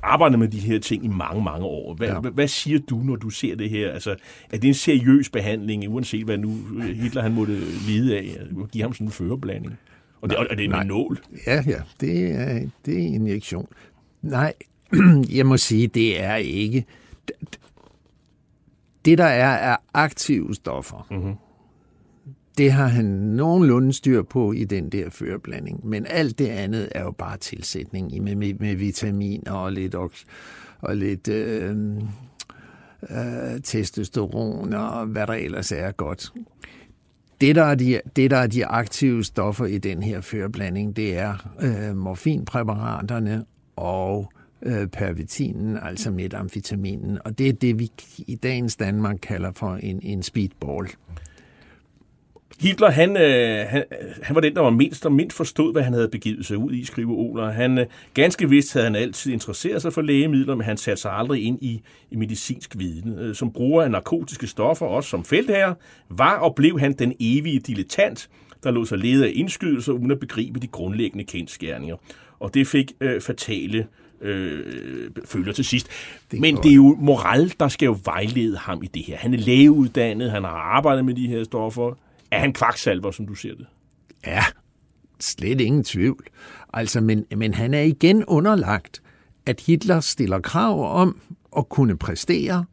arbejdet med de her ting i mange, mange år. Hvad, ja. hvad siger du, når du ser det her? Altså, er det en seriøs behandling, uanset hvad nu Hitler han måtte vide af, at give ham sådan en førerblanding? Og det, og det er med nål? Ja, ja, det er, det er en injektion. Nej, jeg må sige, det er ikke... Det, der er, er aktive stoffer. Mm-hmm det har han nogenlunde styr på i den der førblanding. Men alt det andet er jo bare tilsætning med, med, med vitaminer og lidt, og, og lidt øh, øh, testosteron og hvad der ellers er godt. Det der, er de, det, der er de aktive stoffer i den her førblanding, det er øh, morfinpræparaterne og øh, pervitinen, altså metamfetaminen. Og det er det, vi i dagens Danmark kalder for en, en speedball. Hitler, han, øh, han, han var den, der var mindst og mindst forstod, hvad han havde begivet sig ud i, skriver Oler. Han, øh, ganske vist havde han altid interesseret sig for lægemidler, men han satte sig aldrig ind i, i medicinsk viden. Øh, som bruger af narkotiske stoffer, også som feltherre, var og blev han den evige dilettant, der lå sig lede af indskydelser, uden at begribe de grundlæggende kendskærninger. Og det fik øh, fatale øh, følger til sidst. Det Men godt. det er jo moral, der skal jo vejlede ham i det her. Han er lægeuddannet, han har arbejdet med de her stoffer. Er han kvaksalver, som du ser det? Ja, slet ingen tvivl. Altså, men, men han er igen underlagt, at Hitler stiller krav om at kunne præstere,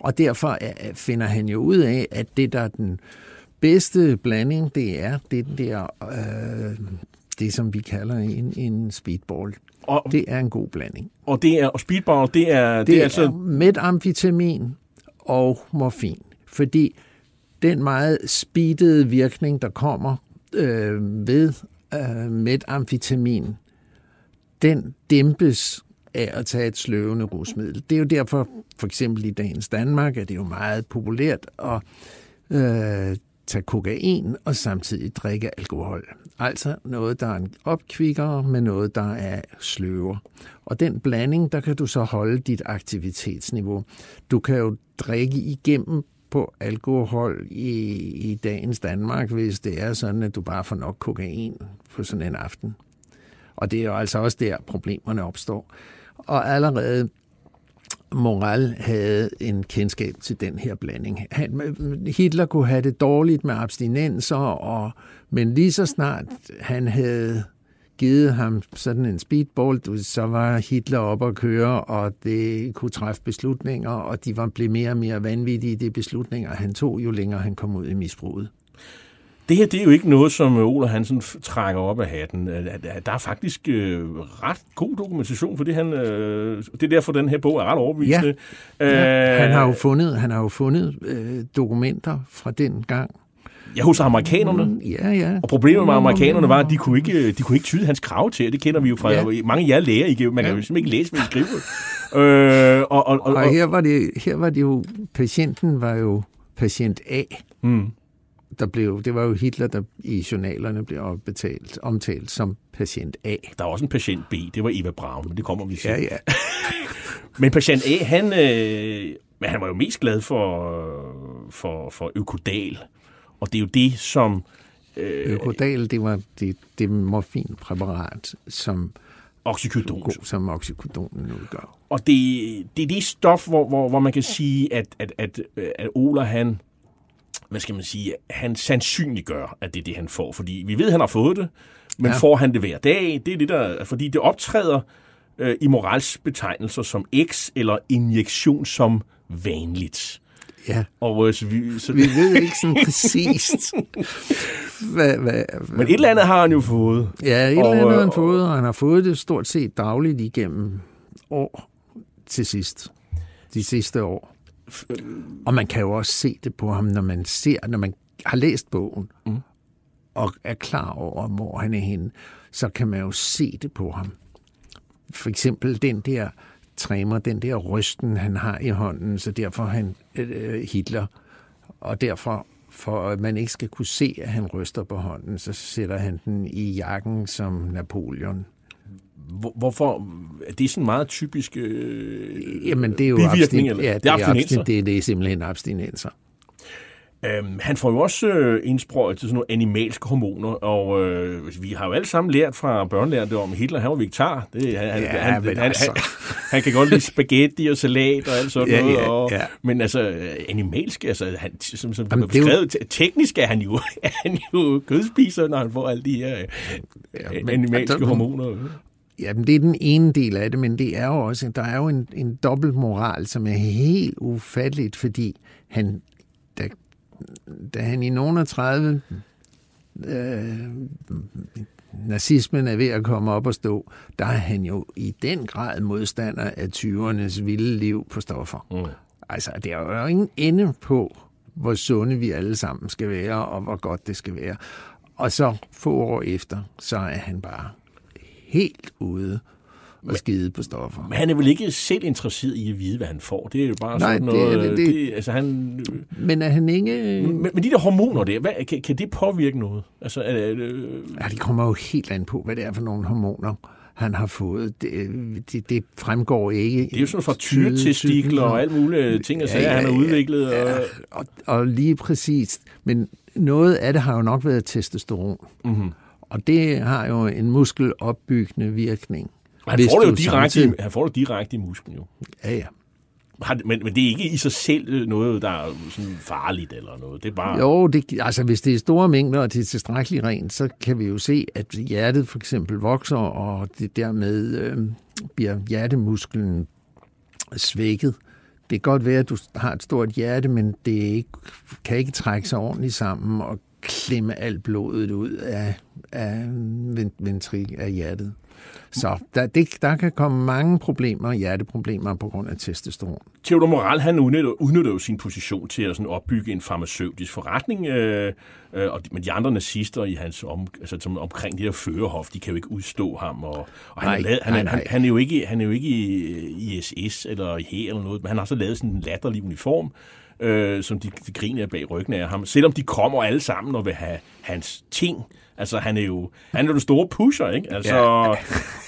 og derfor finder han jo ud af, at det, der er den bedste blanding, det er det der, øh, det som vi kalder en, en speedball. Og, det er en god blanding. Og det er og speedball, det er det, det er altså metamfetamin og morfin, fordi den meget speedede virkning, der kommer øh, ved øh, metamfetamin, den dæmpes af at tage et sløvende rusmiddel. Det er jo derfor, for eksempel i dagens Danmark, er det jo meget populært at øh, tage kokain og samtidig drikke alkohol. Altså noget, der er en opkvikker med noget, der er sløver. Og den blanding, der kan du så holde dit aktivitetsniveau. Du kan jo drikke igennem på alkohol i, i dagens Danmark, hvis det er sådan, at du bare får nok kokain på sådan en aften. Og det er jo altså også der, problemerne opstår. Og allerede Moral havde en kendskab til den her blanding. Han, Hitler kunne have det dårligt med abstinenser, og, men lige så snart han havde givet ham sådan en speedball, så var Hitler op at køre, og det kunne træffe beslutninger, og de var blevet mere og mere vanvittige, de beslutninger, han tog, jo længere han kom ud i misbruget. Det her det er jo ikke noget, som Ola Hansen trækker op af hatten. Der er faktisk øh, ret god dokumentation for det. Han, øh, det er derfor, den her bog er ret overbevisende. Ja. ja. Han har jo fundet, han har jo fundet øh, dokumenter fra den gang, Ja, hos amerikanerne. Mm, ja, ja. Og problemet med amerikanerne var, at de kunne ikke, de kunne ikke tyde hans krav til. Det kender vi jo fra ja. mange af jer lærer i Man kan jo simpelthen ikke læse, hvad de skriver. øh, og, og, og, og, her, var det, her var det jo, patienten var jo patient A. Mm der blev, det var jo Hitler, der i journalerne blev betalt, omtalt som patient A. Der var også en patient B, det var Eva Braun, men det kommer vi til. Ja, ja. men patient A, han, øh, men han var jo mest glad for, for, for Økodal, og det er jo det, som... Øh, Økodal, det var det, det morfinpræparat, som Oxycodon. Som oxycodonen udgør. Og det, det er det stof, hvor, hvor, hvor man kan sige, at, at, at, at Ola, han, hvad skal man sige, han sandsynliggør, at det er det, han får. Fordi vi ved, at han har fået det, men ja. får han det hver dag? Det er det, der, fordi det optræder øh, i moralsbetegnelser som X eller injektion som vanligt. Ja. Og, øh, så vi, så... vi ved ikke sådan præcist. hvad, hvad, Men et eller andet har han jo fået. Ja, et eller andet har han øh, fået, og han har fået det stort set dagligt igennem år til sidst. De sidste år. Og man kan jo også se det på ham, når man ser, når man har læst bogen, mm. og er klar over, hvor han er henne, så kan man jo se det på ham. For eksempel den der træmer, den der rysten, han har i hånden, så derfor han øh, Hitler, og derfor for at man ikke skal kunne se, at han ryster på hånden, så sætter han den i jakken som Napoleon. Hvorfor? Er det sådan meget typisk øh, Jamen, det er jo bivirkning? Abstin- ja, det, er abstinenser? Det, det er simpelthen abstinenser. Øhm, han får jo også øh, til sådan nogle animalske hormoner, og øh, vi har jo alle sammen lært fra børnelært om, Hitler han var vegetar. Det, han, ja, han, han, altså. han, han kan godt lide spaghetti og salat og alt sådan ja, noget. Og, ja. Men altså, animalsk, altså, han, som, som Jamen, beskrevet, jo... teknisk er han jo, er han jo kødspiser, når han får alle de her ja, men, animalske altså, hormoner. Ja, men det er den ene del af det, men det er jo også, der er jo en, en dobbelt moral, som er helt ufatteligt, fordi han, da han i nogen af 30 øh, nazismen er ved at komme op og stå, der er han jo i den grad modstander af 20'ernes vilde liv på stoffer. Mm. Altså, det er jo ingen ende på, hvor sunde vi alle sammen skal være, og hvor godt det skal være. Og så få år efter, så er han bare helt ude og skide på stoffer. Men han er vel ikke selv interesseret i at vide, hvad han får? Det er jo bare Nej, sådan noget... Det, det, det, altså han, men er han ikke... Men, men de der hormoner der, hvad, kan, kan det påvirke noget? Altså, er, er, ja, det kommer jo helt an på, hvad det er for nogle hormoner han har fået. Det, det, det fremgår ikke. Det er jo sådan fra tyretestikler og alt muligt ting, og ja, ja, han har udviklet. Og... Ja, og, og lige præcis. Men noget af det har jo nok været testosteron. Mm-hmm. Og det har jo en muskelopbyggende virkning. Han får, det jo direkte, samtidig... han får det direkte i musklen jo. Ja, ja. Men, men det er ikke i sig selv øh, noget, der er sådan farligt eller noget. Det er bare... Jo, det, altså hvis det er store mængder, og det er tilstrækkeligt rent, så kan vi jo se, at hjertet for eksempel vokser, og det dermed øh, bliver hjertemusklen svækket. Det kan godt være, at du har et stort hjerte, men det ikke, kan ikke trække sig ordentligt sammen og klemme alt blodet ud af, af ventrik af hjertet. Så der, det, der kan komme mange problemer, hjerteproblemer på grund af testosteron. Theodor Moral, han udnytter, udnytter jo sin position til at sådan opbygge en farmaceutisk forretning, øh, øh, og men de andre nazister i hans om, altså, som omkring det her førerhof, de kan jo ikke udstå ham, og, og han, nej, er lavet, han, nej, nej. Han, han, er jo ikke, han er jo ikke i, i SS eller i her eller noget, men han har så lavet sådan en latterlig uniform, øh, som de, de griner bag ryggen af ham. Selvom de kommer alle sammen og vil have hans ting. Altså, han er jo han er jo den store pusher, ikke? Altså, ja.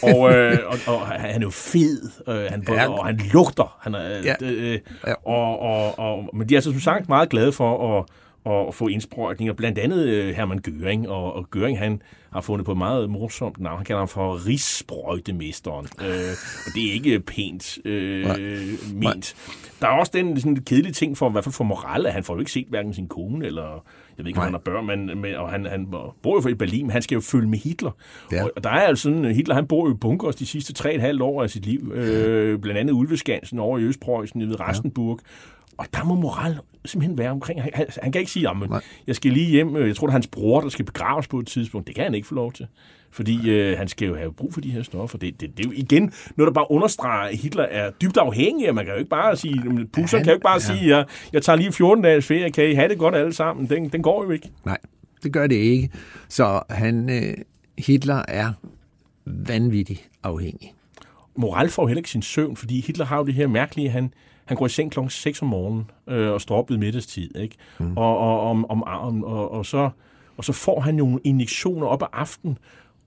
og, øh, og, og, han er jo fed, øh, han, ja. og han lugter. Han er, ja. øh, ja. Og, og, og, men de er altså som sagt meget glade for at og få indsprøjtninger. Blandt andet øh, Hermann Göring, og, og Göring han har fundet på et meget morsomt navn. Han kalder ham for Rigssprøjtemesteren, øh, og det er ikke pænt øh, ment. Der er også den sådan, kedelige ting for, i hvert fald for moral, at han får jo ikke set hverken sin kone eller jeg ved ikke, om han børn, men, men og han, han bor jo i Berlin, han skal jo følge med Hitler. Ja. Og der er altså sådan, Hitler han bor jo i bunkers de sidste tre et halvt år af sit liv, øh, blandt andet Ulveskansen over i Østpreussen, i Rastenburg, ja. Og der må moral simpelthen være omkring. Han, han, han kan ikke sige, at jeg skal lige hjem. Jeg tror, det er hans bror, der skal begraves på et tidspunkt. Det kan han ikke få lov til. Fordi øh, han skal jo have brug for de her stoffer. Det, det, det er jo igen noget, der bare understreger, at Hitler er dybt afhængig. Man kan jo ikke bare sige, Pusser kan jo ikke bare ja. sige, jeg, jeg tager lige 14 dages ferie, kan I have det godt alle sammen? Den, den går jo ikke. Nej, det gør det ikke. Så han, øh, Hitler er vanvittig afhængig. Moral får heller ikke sin søvn, fordi Hitler har jo det her mærkelige, han, han går i seng klokken 6 om morgenen øh, og står op ved middagstid. Ikke? Mm. Og, og, om, om, om, og, og, så, og så får han nogle injektioner op ad aften,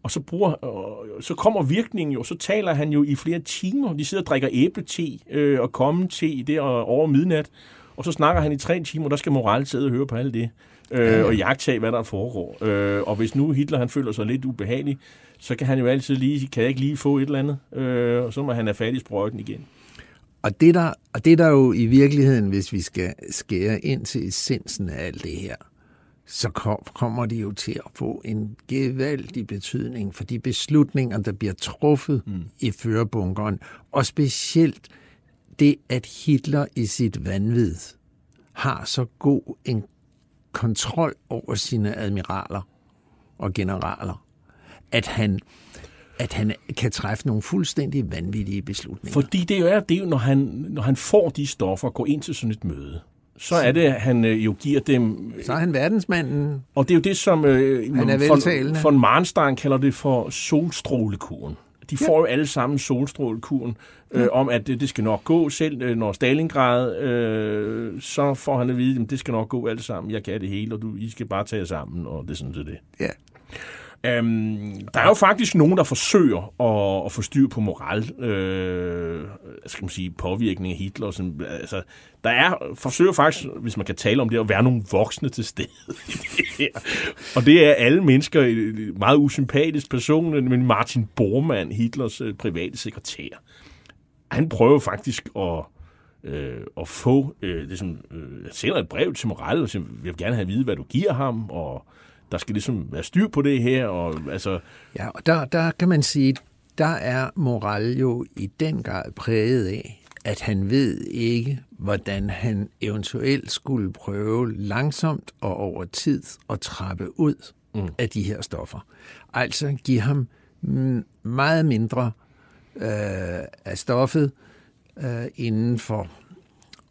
og så, bruger, og så kommer virkningen jo, så taler han jo i flere timer. De sidder og drikker æblete øh, og komme te der over midnat, og så snakker han i tre timer, der skal moral sidde og høre på alt det. Øh, og jagtage, hvad der foregår. Øh, og hvis nu Hitler han føler sig lidt ubehagelig, så kan han jo altid lige, kan jeg ikke lige få et eller andet, øh, og så må han have fat i sprøjten igen. Og det, der, og det der jo i virkeligheden, hvis vi skal skære ind til essensen af alt det her, så kom, kommer det jo til at få en gevaldig betydning for de beslutninger, der bliver truffet mm. i førebunkeren, og specielt det, at Hitler i sit vanvid har så god en kontrol over sine admiraler og generaler, at han at han kan træffe nogle fuldstændig vanvittige beslutninger. Fordi det jo er, det når han, når han får de stoffer, går ind til sådan et møde, så er det, at han øh, jo giver dem... Så er han verdensmanden. Og det er jo det, som øh, han er von, von Marnstein kalder det for solstrålekuren. De får ja. jo alle sammen solstrålekuren øh, ja. om, at det, det skal nok gå selv, øh, når Stalingrad, øh, så får han at vide, at det skal nok gå alt sammen, jeg kan det hele, og du, I skal bare tage sammen, og det er sådan set det. Ja. Øhm, der er jo faktisk nogen, der forsøger at, at få styr på moral, øh, skal man sige, påvirkning af Hitler. Sådan, altså, der er, forsøger faktisk, hvis man kan tale om det, at være nogle voksne til stede Og det er alle mennesker, en meget usympatisk person, men Martin Bormann, Hitlers øh, private sekretær. Han prøver faktisk at øh, at få, øh, det som, øh, sender et brev til Moral, og siger, jeg vil gerne have at vide, hvad du giver ham, og der skal ligesom være styr på det her. Og, altså... Ja, og der, der kan man sige, der er moral jo i den grad præget af, at han ved ikke, hvordan han eventuelt skulle prøve langsomt og over tid at trappe ud mm. af de her stoffer. Altså give ham meget mindre øh, af stoffet øh, inden for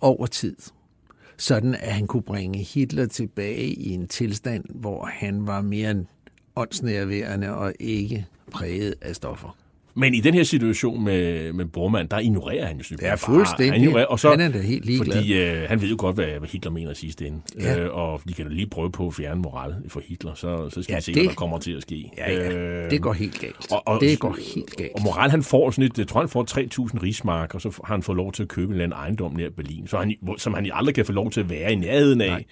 over tid sådan at han kunne bringe Hitler tilbage i en tilstand, hvor han var mere åndsnærværende og ikke præget af stoffer. Men i den her situation med, med Bormann, der ignorerer han jo simpelthen. Ja, fuldstændig. Han, ignorerer, og så, han er da helt ligeglad. Fordi øh, han ved jo godt, hvad, hvad Hitler mener sidste ende. Ja. Øh, og de kan da lige prøve på at fjerne moral for Hitler, så, så skal ja, vi se, det, hvad der kommer til at ske. Ja, ja. Øh, det går helt galt. Og, og, det går helt galt. Og moral, han får sådan et, jeg tror, han får 3.000 rigsmark, og så har han fået lov til at købe en eller anden ejendom nær Berlin, så han, som han aldrig kan få lov til at være i nærheden af. Nej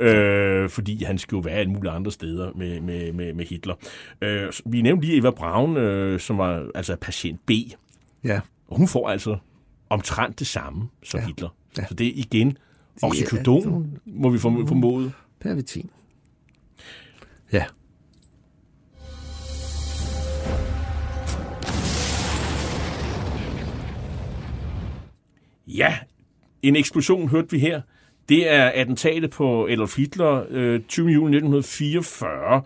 øh, fordi han skulle være alle mulige andre steder med, med, med, med Hitler. Øh, vi nævnte lige Eva Braun, øh, som var altså patient B. Ja. Og hun får altså omtrent det samme som ja. Hitler. Ja. Så det er igen oxycodon, ja, må vi formode. Pervitin. Ja. Ja, en eksplosion hørte vi her. Det er attentatet på Adolf Hitler øh, 20. juli 1944,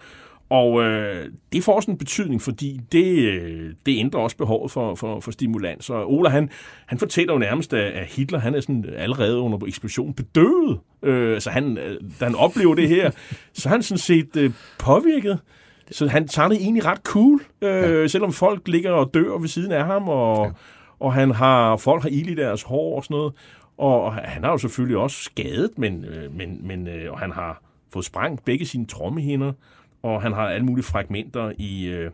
og øh, det får også en betydning, fordi det, øh, det ændrer også behovet for, for, for stimulans. Og Ola, han, han fortæller jo nærmest, at Hitler han er sådan allerede under eksplosionen bedøvet. Øh, så han, øh, da han oplever det her, så er han sådan set øh, påvirket. Så han tager det egentlig ret cool, øh, ja. selvom folk ligger og dør ved siden af ham, og, ja. og han har folk har ild i deres hår og sådan noget. Og han har jo selvfølgelig også skadet, men, øh, men, men øh, og han har fået sprængt begge sine trommehinder, og han har alle mulige fragmenter i, øh,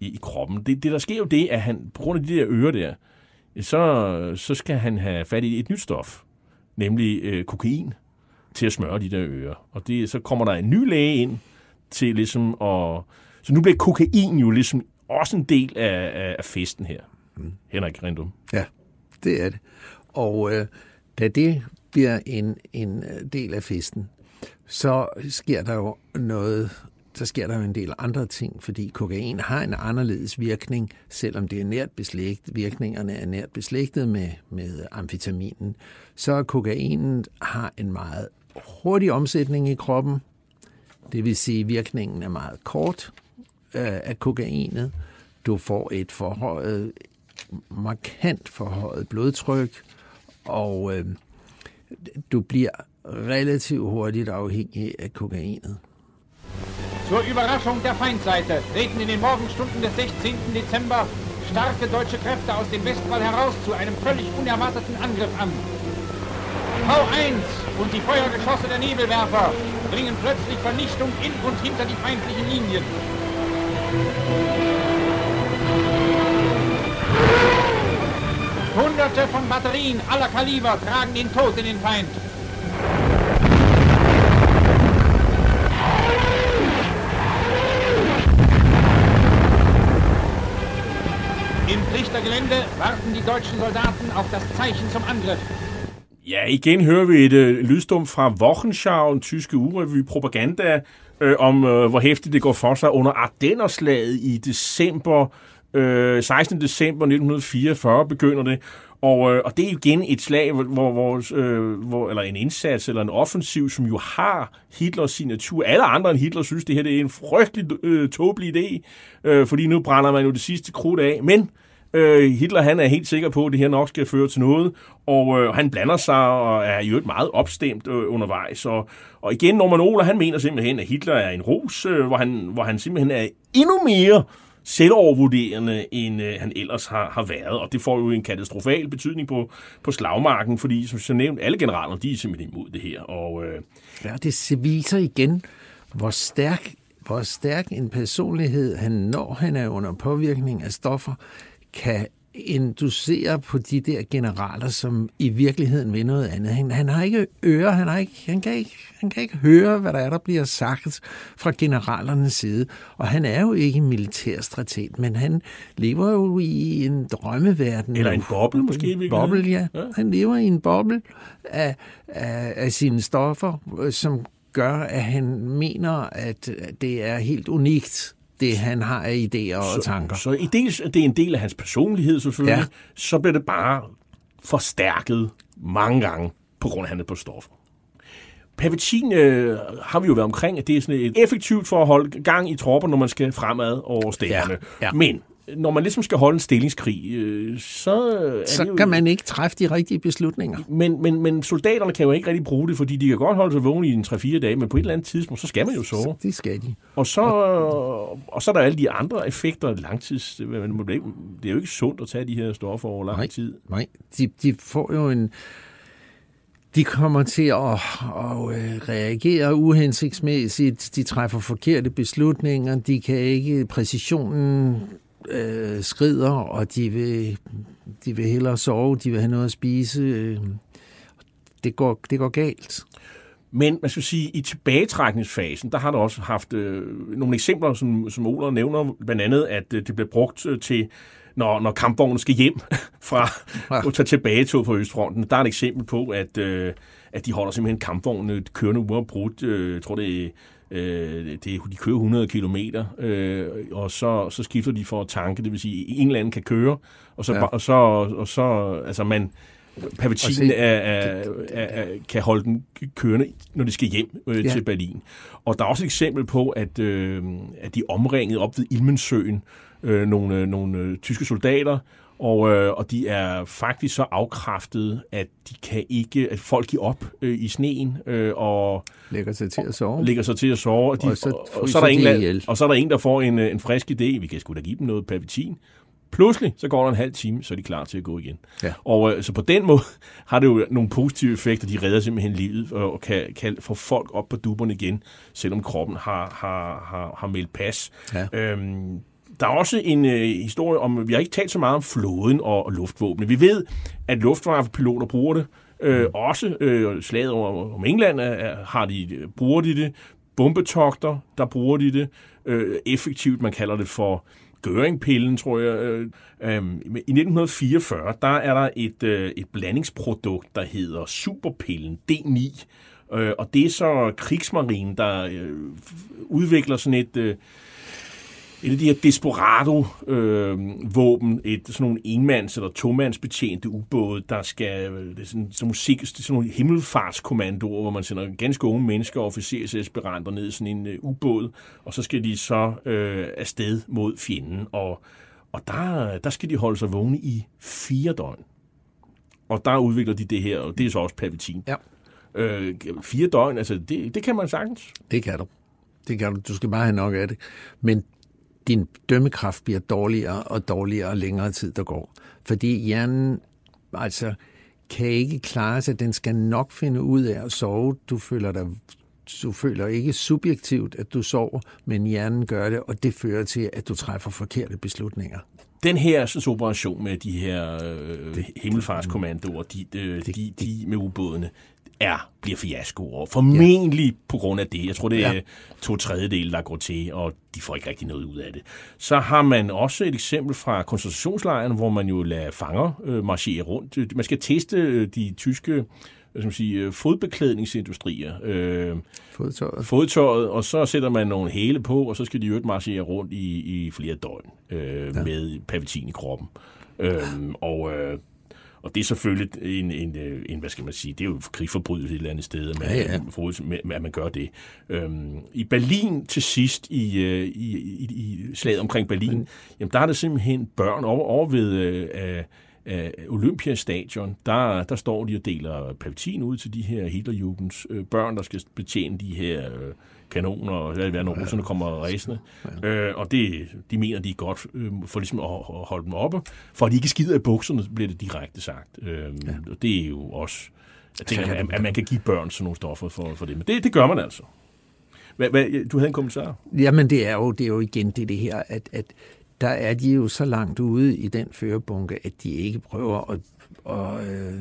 i, i kroppen. Det, det, der sker jo det, at han, på grund af de der ører der, så, så skal han have fat i et nyt stof, nemlig øh, kokain, til at smøre de der ører. Og det, så kommer der en ny læge ind til ligesom at... Så nu bliver kokain jo ligesom også en del af, af festen her. Mm. Henrik Rindum. Ja, det er det. Og øh, da det bliver en, en øh, del af festen, så sker der jo noget så sker der jo en del andre ting, fordi kokain har en anderledes virkning, selvom det er nært beslægtet, virkningerne er nært beslægtet med, med amfetaminen. Så kokainen har en meget hurtig omsætning i kroppen, det vil sige, at virkningen er meget kort øh, af kokainet. Du får et forhøjet, markant forhøjet blodtryk, og øh, du bliver relativt hurtigt afhængig af kokainet. Zur Überraschung der Feindseite treten in den Morgenstunden des 16. Dezember starke deutsche Kräfte aus dem Westwall heraus zu einem völlig unerwarteten Angriff an. V1 und die Feuergeschosse der Nebelwerfer bringen plötzlich Vernichtung in und hinter die feindlichen Linien. Hunderte von Batterien aller Kaliber tragen den Tod in den Feind. Im Trichtergelände warten die deutschen Soldaten auf das Zeichen zum Angriff. Ja, igen hører vi et øh, lydstum fra Wochenschau, en tyske urevy propaganda, øh, om øh, hvor hæftigt det går for sig under Ardennerslaget i december, øh, 16. december 1944 begynder det. Og, øh, og det er igen et slag, hvor, hvor, øh, hvor, eller en indsats eller en offensiv, som jo har Hitlers signatur. Alle andre end Hitler synes, det her det er en frygtelig øh, tåbelig idé, øh, fordi nu brænder man jo det sidste krudt af. Men Øh, Hitler han er helt sikker på, at det her nok skal føre til noget, og øh, han blander sig og er jo meget opstemt øh, undervejs. Og, og igen, Norman Oler, han mener simpelthen, at Hitler er en ros, øh, hvor, han, hvor han simpelthen er endnu mere selvovervurderende, end øh, han ellers har, har været. Og det får jo en katastrofal betydning på, på slagmarken, fordi som jeg nævnt, alle generaler, de er simpelthen imod det her. Og, øh, ja, det viser igen, hvor stærk, hvor stærk en personlighed han, når han er under påvirkning af stoffer, kan inducere på de der generaler, som i virkeligheden vil noget andet. Han, han har ikke ører, han, har ikke, han, kan ikke, han kan ikke høre, hvad der er, der bliver sagt fra generalernes side. Og han er jo ikke militærstrateg, men han lever jo i en drømmeverden. Eller en boble måske. En boble, ja. ja. Han lever i en boble af, af, af sine stoffer, som gør, at han mener, at det er helt unikt det, han har af idéer og så, tanker. Så i dels, det er en del af hans personlighed selvfølgelig, ja. så bliver det bare forstærket mange gange på grund af, han er på stoffer. Pavetin øh, har vi jo været omkring, at det er sådan et effektivt for at holde gang i tropper, når man skal fremad over stækkerne. Ja, ja. Men når man ligesom skal holde en stillingskrig, øh, så... Er så det jo, kan man ikke træffe de rigtige beslutninger. Men, men, men soldaterne kan jo ikke rigtig bruge det, fordi de kan godt holde sig vågne i en 3-4 dage, men på et eller andet tidspunkt, så skal man jo sove. Så det skal de. Og så, og så er der alle de andre effekter, langtids... Det er jo ikke sundt at tage de her stoffer over lang nej, tid. Nej, de, de får jo en de kommer til at, at øh, reagere uhensigtsmæssigt, de træffer forkerte beslutninger, de kan ikke, præcisionen øh, skrider, og de vil, de vil hellere sove, de vil have noget at spise. Det går, det går galt. Men man skal sige, i tilbagetrækningsfasen, der har der også haft øh, nogle eksempler, som, som Oler nævner, blandt andet, at øh, det bliver brugt øh, til, når, når kampvognen skal hjem fra at tage tilbage til på Østfronten. Der er et eksempel på, at, øh, at de holder simpelthen kampvognene kørende uafbrudt. Øh, jeg tror, det er Øh, det, de kører 100 km, øh, og så, så skifter de for at tanke, det vil sige, en eller anden kan køre, og så, ja. og så, og så altså man, Pavatinen er, er, er, er, kan holde den kørende, når de skal hjem øh, ja. til Berlin. Og der er også et eksempel på, at, øh, at de omringede op ved Ilmensøen øh, nogle, nogle øh, tyske soldater, og, øh, og de er faktisk så afkræftet, at de kan ikke, at folk giver op øh, i sneen øh, og lægger sig til at sove. Lægger sig til at sove, og, de, og, så, og, og, så, er der en, og så er der en, der får en, øh, en frisk idé. Vi kan sgu da give dem noget pavitin. Pludselig, så går der en halv time, så er de klar til at gå igen. Ja. Og øh, så på den måde har det jo nogle positive effekter. De redder simpelthen livet og, og kan, kan få folk op på duberne igen, selvom kroppen har, har, har, har meldt pas. Ja. Øhm, der er også en øh, historie om, vi har ikke talt så meget om flåden og, og luftvåbne. Vi ved, at luftwaffepiloter bruger det. Øh, også øh, slaget over, om England er, er, har de, øh, bruger de det. Bombetogter, der bruger de det. Øh, effektivt, man kalder det for Gøringpillen, tror jeg. Øh, øh, I 1944, der er der et, øh, et blandingsprodukt, der hedder Superpillen D9. Øh, og det er så krigsmarinen, der øh, udvikler sådan et... Øh, et af de her Desperado-våben, øh, et sådan nogle enmands- eller tomandsbetjente ubåde, der skal, det er sådan, sådan, musik, det er sådan nogle himmelfartskommandoer, hvor man sender ganske unge mennesker og officersaspiranter ned i sådan en øh, ubåd, og så skal de så øh, afsted mod fjenden, og, og der, der skal de holde sig vågne i fire døgn. Og der udvikler de det her, og det er så også Palpatine. Ja. Øh, fire døgn, altså det, det kan man sagtens. Det kan du. Det kan du. Du skal bare have nok af det. Men din dømmekraft bliver dårligere og dårligere, længere tid der går. Fordi hjernen altså, kan ikke klare sig. Den skal nok finde ud af at sove. Du føler dig du føler ikke subjektivt, at du sover, men hjernen gør det, og det fører til, at du træffer forkerte beslutninger. Den her sådan, operation med de her øh, himmelfartskommandoer, de, de, de, de med ubådene, er, bliver fiasko, og formentlig ja. på grund af det. Jeg tror, det er ja. to tredjedele, der går til, og de får ikke rigtig noget ud af det. Så har man også et eksempel fra koncentrationslejren, hvor man jo lader fanger øh, marchere rundt. Man skal teste øh, de tyske hvad skal man sige, øh, fodbeklædningsindustrier. Øh, fodtøjet. Fodtøjet, og så sætter man nogle hæle på, og så skal de jo marchere rundt i, i flere døgn øh, ja. med pavetin i kroppen. Øh, og øh, og det er selvfølgelig en, en, en, hvad skal man sige, det er jo krigsforbrydelse et eller andet sted, at man, ja, ja. at man gør det. Øhm, I Berlin til sidst, i, i, i, i slaget omkring Berlin, mm. jamen der er der simpelthen børn over, over ved øh, af Olympiastadion, der, der står de og deler paptin ud til de her Hitlerjugends øh, børn, der skal betjene de her øh, kanoner, og hvad når ja. russerne kommer ræsende. Ja. Øh, og det, de mener, de er godt øh, for ligesom at, at holde dem oppe, for at de ikke skider i bukserne, bliver det direkte sagt. Øh, ja. Og det er jo også, jeg tænker, at, at man kan give børn sådan nogle stoffer for, for det, men det, det gør man altså. Hvad, hvad, du havde en kommentar? Jamen, det er jo, det er jo igen det, det her, at, at der er de jo så langt ude i den førebunke, at de ikke prøver at, at øh,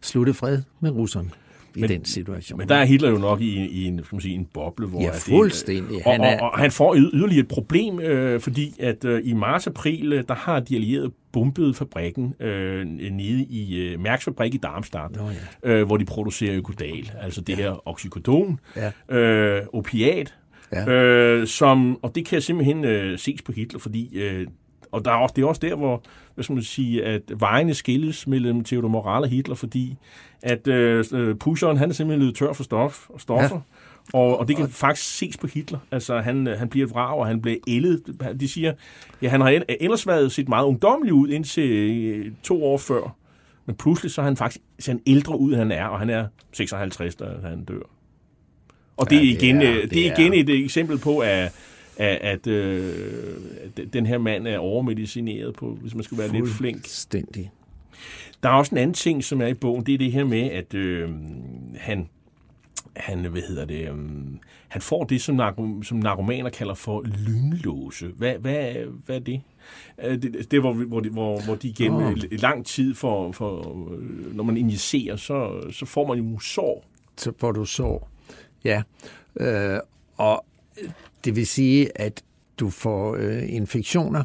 slutte fred med russerne i men, den situation. Men der er Hitler jo nok i, i en, skal man sige, en boble, hvor... Ja, fuldstændig. Det, og, han er, og, og han får yderligere et problem, øh, fordi at øh, i marts-april, øh, der har de allierede bombet fabrikken øh, nede i øh, Mærks fabrik i Darmstadt, Nå, ja. øh, hvor de producerer økodal, altså det ja. her oxycodon, ja. øh, opiat, Ja. Øh, som, og det kan simpelthen øh, ses på Hitler, fordi øh, og der er også, det er også der, hvor hvad skal man sige, at vejene skilles mellem Theodor Moral og Hitler, fordi at øh, øh, pusheren, han er simpelthen lidt tør for stof og stoffer. Ja. Og, og det kan faktisk ses på Hitler. Altså, han, han bliver et vrag, og han bliver ældet. De siger, ja, han har ellers været set meget ungdommelig ud indtil øh, to år før. Men pludselig så er han faktisk ser han ældre ud, end han er, og han er 56, da han dør. Og det er igen, ja, det er, det er igen et eksempel på, at, at, at øh, den her mand er overmedicineret på, hvis man skal være lidt flink. Fuldstændig. Der er også en anden ting, som er i bogen, det er det her med, at øh, han, han, hvad hedder det, um, han får det, som, narko, som narkomaner kalder for lynlåse. Hvad, hvad, hvad er det? Det, det er, hvor, hvor, de, hvor, hvor de igen oh. lang tid for, for, når man injicerer, så, så får man jo sår. Så får du sår. Ja, øh, og det vil sige, at du får øh, infektioner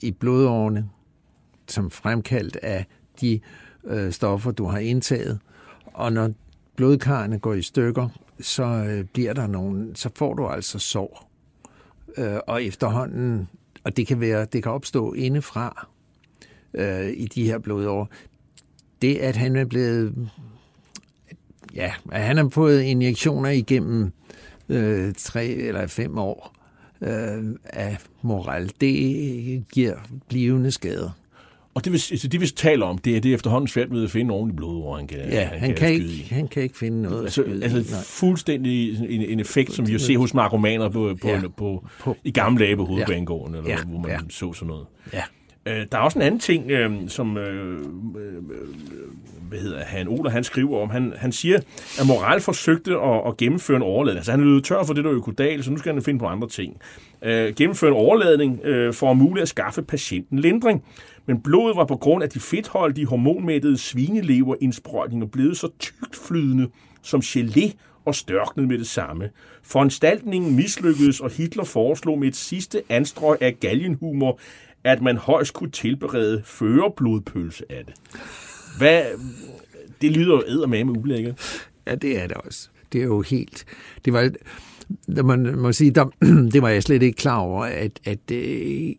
i blodårene, som fremkaldt af de øh, stoffer, du har indtaget. Og når blodkarrene går i stykker, så øh, bliver der nogen, så får du altså sår. Øh, og efterhånden, og det kan være, det kan opstå indefra øh, i de her blodår. Det, at han er blevet ja, at han har fået injektioner igennem øh, tre eller fem år øh, af moral. Det giver blivende skader. Og det, vi, altså det, vi taler om, det er det efterhånden svært ved at finde ordentligt blod, hvor han kan Ja, han, han, kan, kan ikke, han kan ikke finde noget altså, at altså i, fuldstændig en, en effekt, som vi jo ser hos narkomaner på, på, ja. på, på, i gamle dage på hovedbanegården, ja. eller ja. hvor man ja. så sådan noget. Ja. Øh, der er også en anden ting, øh, som øh, øh, hvad hedder han, Ola, han skriver om. Han, han siger, at Moral forsøgte at, at gennemføre en overladning. Altså han lød tør for det der økodal, så nu skal han finde på andre ting. Øh, gennemføre en overladning øh, for at muligt at skaffe patienten lindring. Men blodet var på grund af de fedtholdige hormonmættede svineleverindsprøjtninger blevet så tykt flydende som gelé og størknede med det samme. Foranstaltningen mislykkedes, og Hitler foreslog med et sidste anstrøg af galgenhumor, at man højst kunne tilberede førerblodpølse af det. Hvad, det lyder jo eddermame ulækkert. Ja, det er det også. Det er jo helt... Det var, der man må sige, der, det var jeg slet ikke klar over, at, at øh,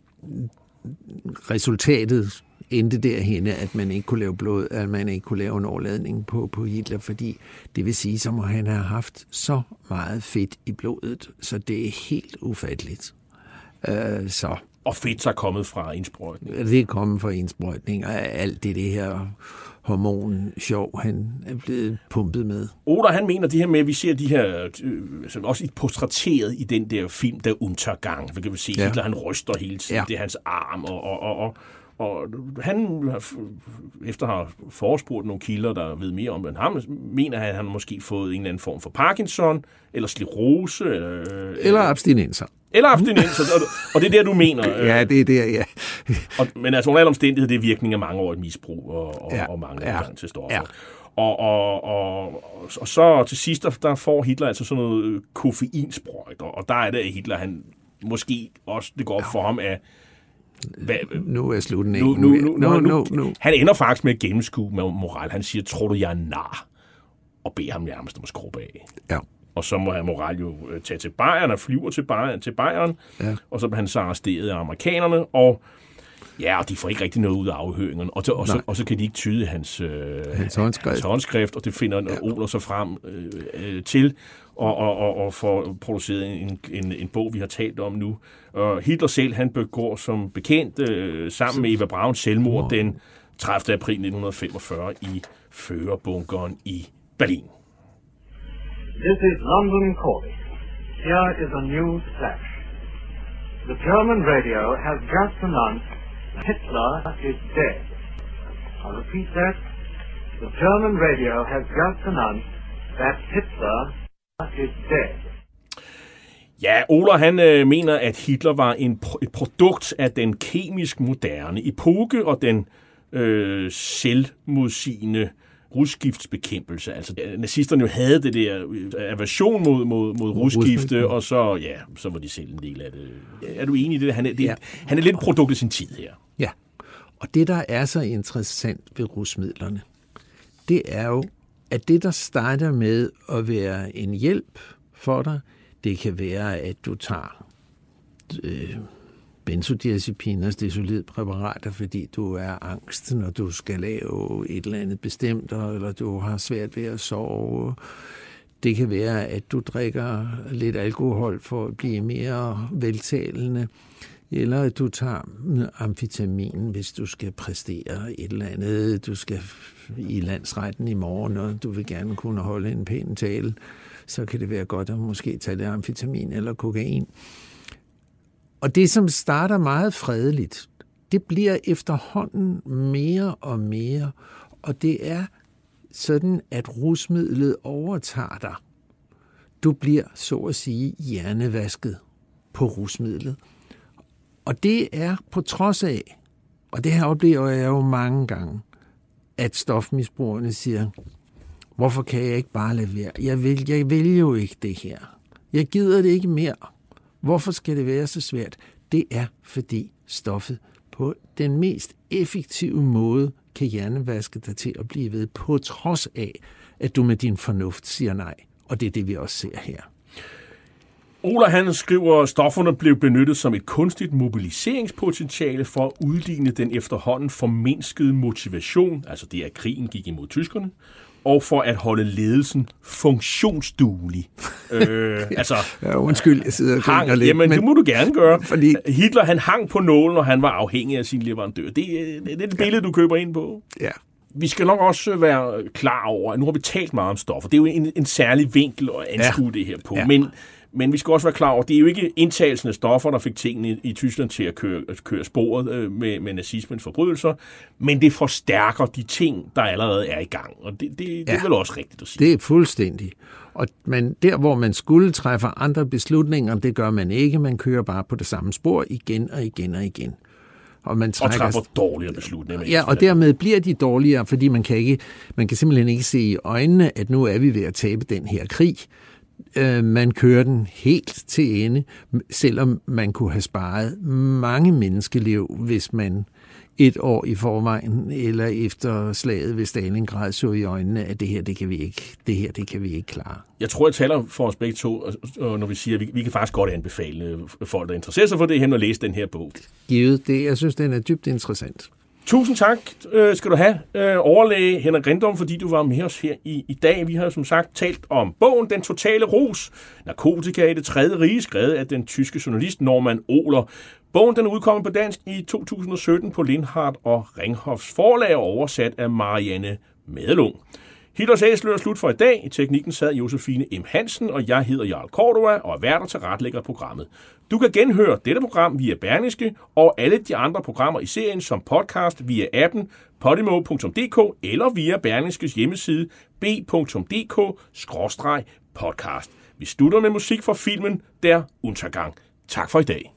resultatet endte derhen, at man ikke kunne lave blod, at man ikke kunne lave en overladning på, på Hitler, fordi det vil sige, så må han have haft så meget fedt i blodet, så det er helt ufatteligt. Øh, så. Og fedt er kommet fra indsprøjtning. Det er kommet fra indsprøjtning, og alt det, det her hormon sjov, han er blevet pumpet med. Oda, han mener det her med, at vi ser de her, øh, også portrætteret i den der film, der Untergang. Vi kan vi se, ja. Hitler han ryster hele tiden, ja. det er hans arm, og, og, og, og og han, efter at have forespurgt nogle kilder, der ved mere om det, ham, mener han, at han måske fået en eller anden form for Parkinson, eller sklerose. Eller, eller abstinenser. Eller abstinenser, og, og det er der, du mener. ja, det er der, ja. og, men altså under alle omstændigheder, det er virkning af mange år et misbrug og, og, ja. og mange ja. gang til stoffer. Ja. Og, og, og, og så til sidst, der, der får Hitler altså sådan noget koffeinsprøjt, og, og der er det, at Hitler, han måske også, det går op for ham, at hvad, nu er slutningen. Nu, nu, nu, nu, nu, nu. Han ender faktisk med at gennemskue med moral. Han siger, tror du, jeg er nar? Og beder ham nærmest om at skrubbe af. Ja. Og så må han moral jo øh, tage til Bayern og flyver til Bayern, til Bayern ja. og så bliver han så arresteret af amerikanerne, og Ja, og de får ikke rigtig noget ud af afhøringen, og, og, så, og så kan de ikke tyde hans, øh, hans, håndskrift. hans håndskrift, og det finder ja. Oler så frem øh, øh, til, og, og, og, og får produceret en, en, en bog, vi har talt om nu. Og Hitler selv, han begår som bekendt øh, sammen med Eva Braun selvmord den 30. april 1945 i førerbunkeren i Berlin. This is London calling. Here is a news flash. The German radio has just announced Hitler is dead. I repeat that. The German radio has just announced that Hitler is dead. Ja, Oler han øh, mener, at Hitler var en, et produkt af den kemisk moderne epoke og den øh, selvmodsigende rusgiftsbekæmpelse. Altså, nazisterne jo havde det der øh, aversion mod, mod, mod rusgifte, og så, ja, så var de selv en del af det. Er du enig i det? Han er, det, ja. han er lidt produkt af sin tid her. Ja, og det, der er så interessant ved rusmidlerne, det er jo, at det, der starter med at være en hjælp for dig, det kan være, at du tager øh, benzodiazepiner, altså det er præparater, fordi du er angst, når du skal lave et eller andet bestemt, eller du har svært ved at sove. Det kan være, at du drikker lidt alkohol for at blive mere veltalende, eller at du tager amfetamin, hvis du skal præstere et eller andet. Du skal i landsretten i morgen, og du vil gerne kunne holde en pæn tale så kan det være godt at måske tage det amfetamin eller kokain. Og det, som starter meget fredeligt, det bliver efterhånden mere og mere, og det er sådan, at rusmidlet overtager dig. Du bliver, så at sige, hjernevasket på rusmidlet. Og det er på trods af, og det her oplever jeg jo mange gange, at stofmisbrugerne siger, Hvorfor kan jeg ikke bare lade være? Jeg vil, jeg vil jo ikke det her. Jeg gider det ikke mere. Hvorfor skal det være så svært? Det er, fordi stoffet på den mest effektive måde kan hjernevaske dig til at blive ved, på trods af, at du med din fornuft siger nej. Og det er det, vi også ser her. Ola han skriver, at stofferne blev benyttet som et kunstigt mobiliseringspotentiale for at udligne den efterhånden formindskede motivation, altså det at krigen gik imod tyskerne, og for at holde ledelsen funktionsduelig. øh, altså, ja, undskyld, jeg sidder og hang, lidt. Jamen, men, det må du gerne gøre. Fordi... Hitler, han hang på nålen, og han var afhængig af sin leverandør. Det, det, det er det billede, du køber ind på. Ja. vi skal nok også være klar over, at nu har vi talt meget om stoffer. Det er jo en, en særlig vinkel at anskue ja. det her på. Ja. Men, men vi skal også være klar over, at det er jo ikke indtagelsen af stoffer, der fik tingene i, i Tyskland til at køre, køre sporet øh, med, med nazismens forbrydelser, men det forstærker de ting, der allerede er i gang. Og det, det, det ja. er vel også rigtigt at sige. Det er fuldstændig. Og man, der, hvor man skulle træffe andre beslutninger, det gør man ikke. Man kører bare på det samme spor igen og igen og igen. Og, man trækker, og træffer dårligere beslutninger. Ja, og dermed bliver de dårligere, fordi man kan, ikke, man kan simpelthen ikke se i øjnene, at nu er vi ved at tabe den her krig. Øh, man kører den helt til ende, selvom man kunne have sparet mange menneskeliv, hvis man et år i forvejen, eller efter slaget ved Stalingrad så i øjnene, at det her, det kan vi ikke, det her, det kan vi ikke klare. Jeg tror, jeg taler for os begge to, når vi siger, at vi, vi kan faktisk godt anbefale folk, der interesserer sig for det, hen og læse den her bog. Givet det. Jeg synes, den er dybt interessant. Tusind tak øh, skal du have, øh, overlæge Henrik Rindom, fordi du var med os her i, i dag. Vi har som sagt talt om bogen Den Totale Rus, Narkotika i det tredje rige, skrevet af den tyske journalist Norman Oler. Bogen den er udkommet på dansk i 2017 på Lindhardt og Ringhofs forlag og oversat af Marianne Madelung. Hitlers Æsler er slut for i dag. I teknikken sad Josefine M. Hansen, og jeg hedder Jarl Cordova og er værter til retlægger programmet. Du kan genhøre dette program via Berlingske og alle de andre programmer i serien som podcast via appen podimo.dk eller via Berlingskes hjemmeside b.dk-podcast. Vi slutter med musik fra filmen Der Untergang. Tak for i dag.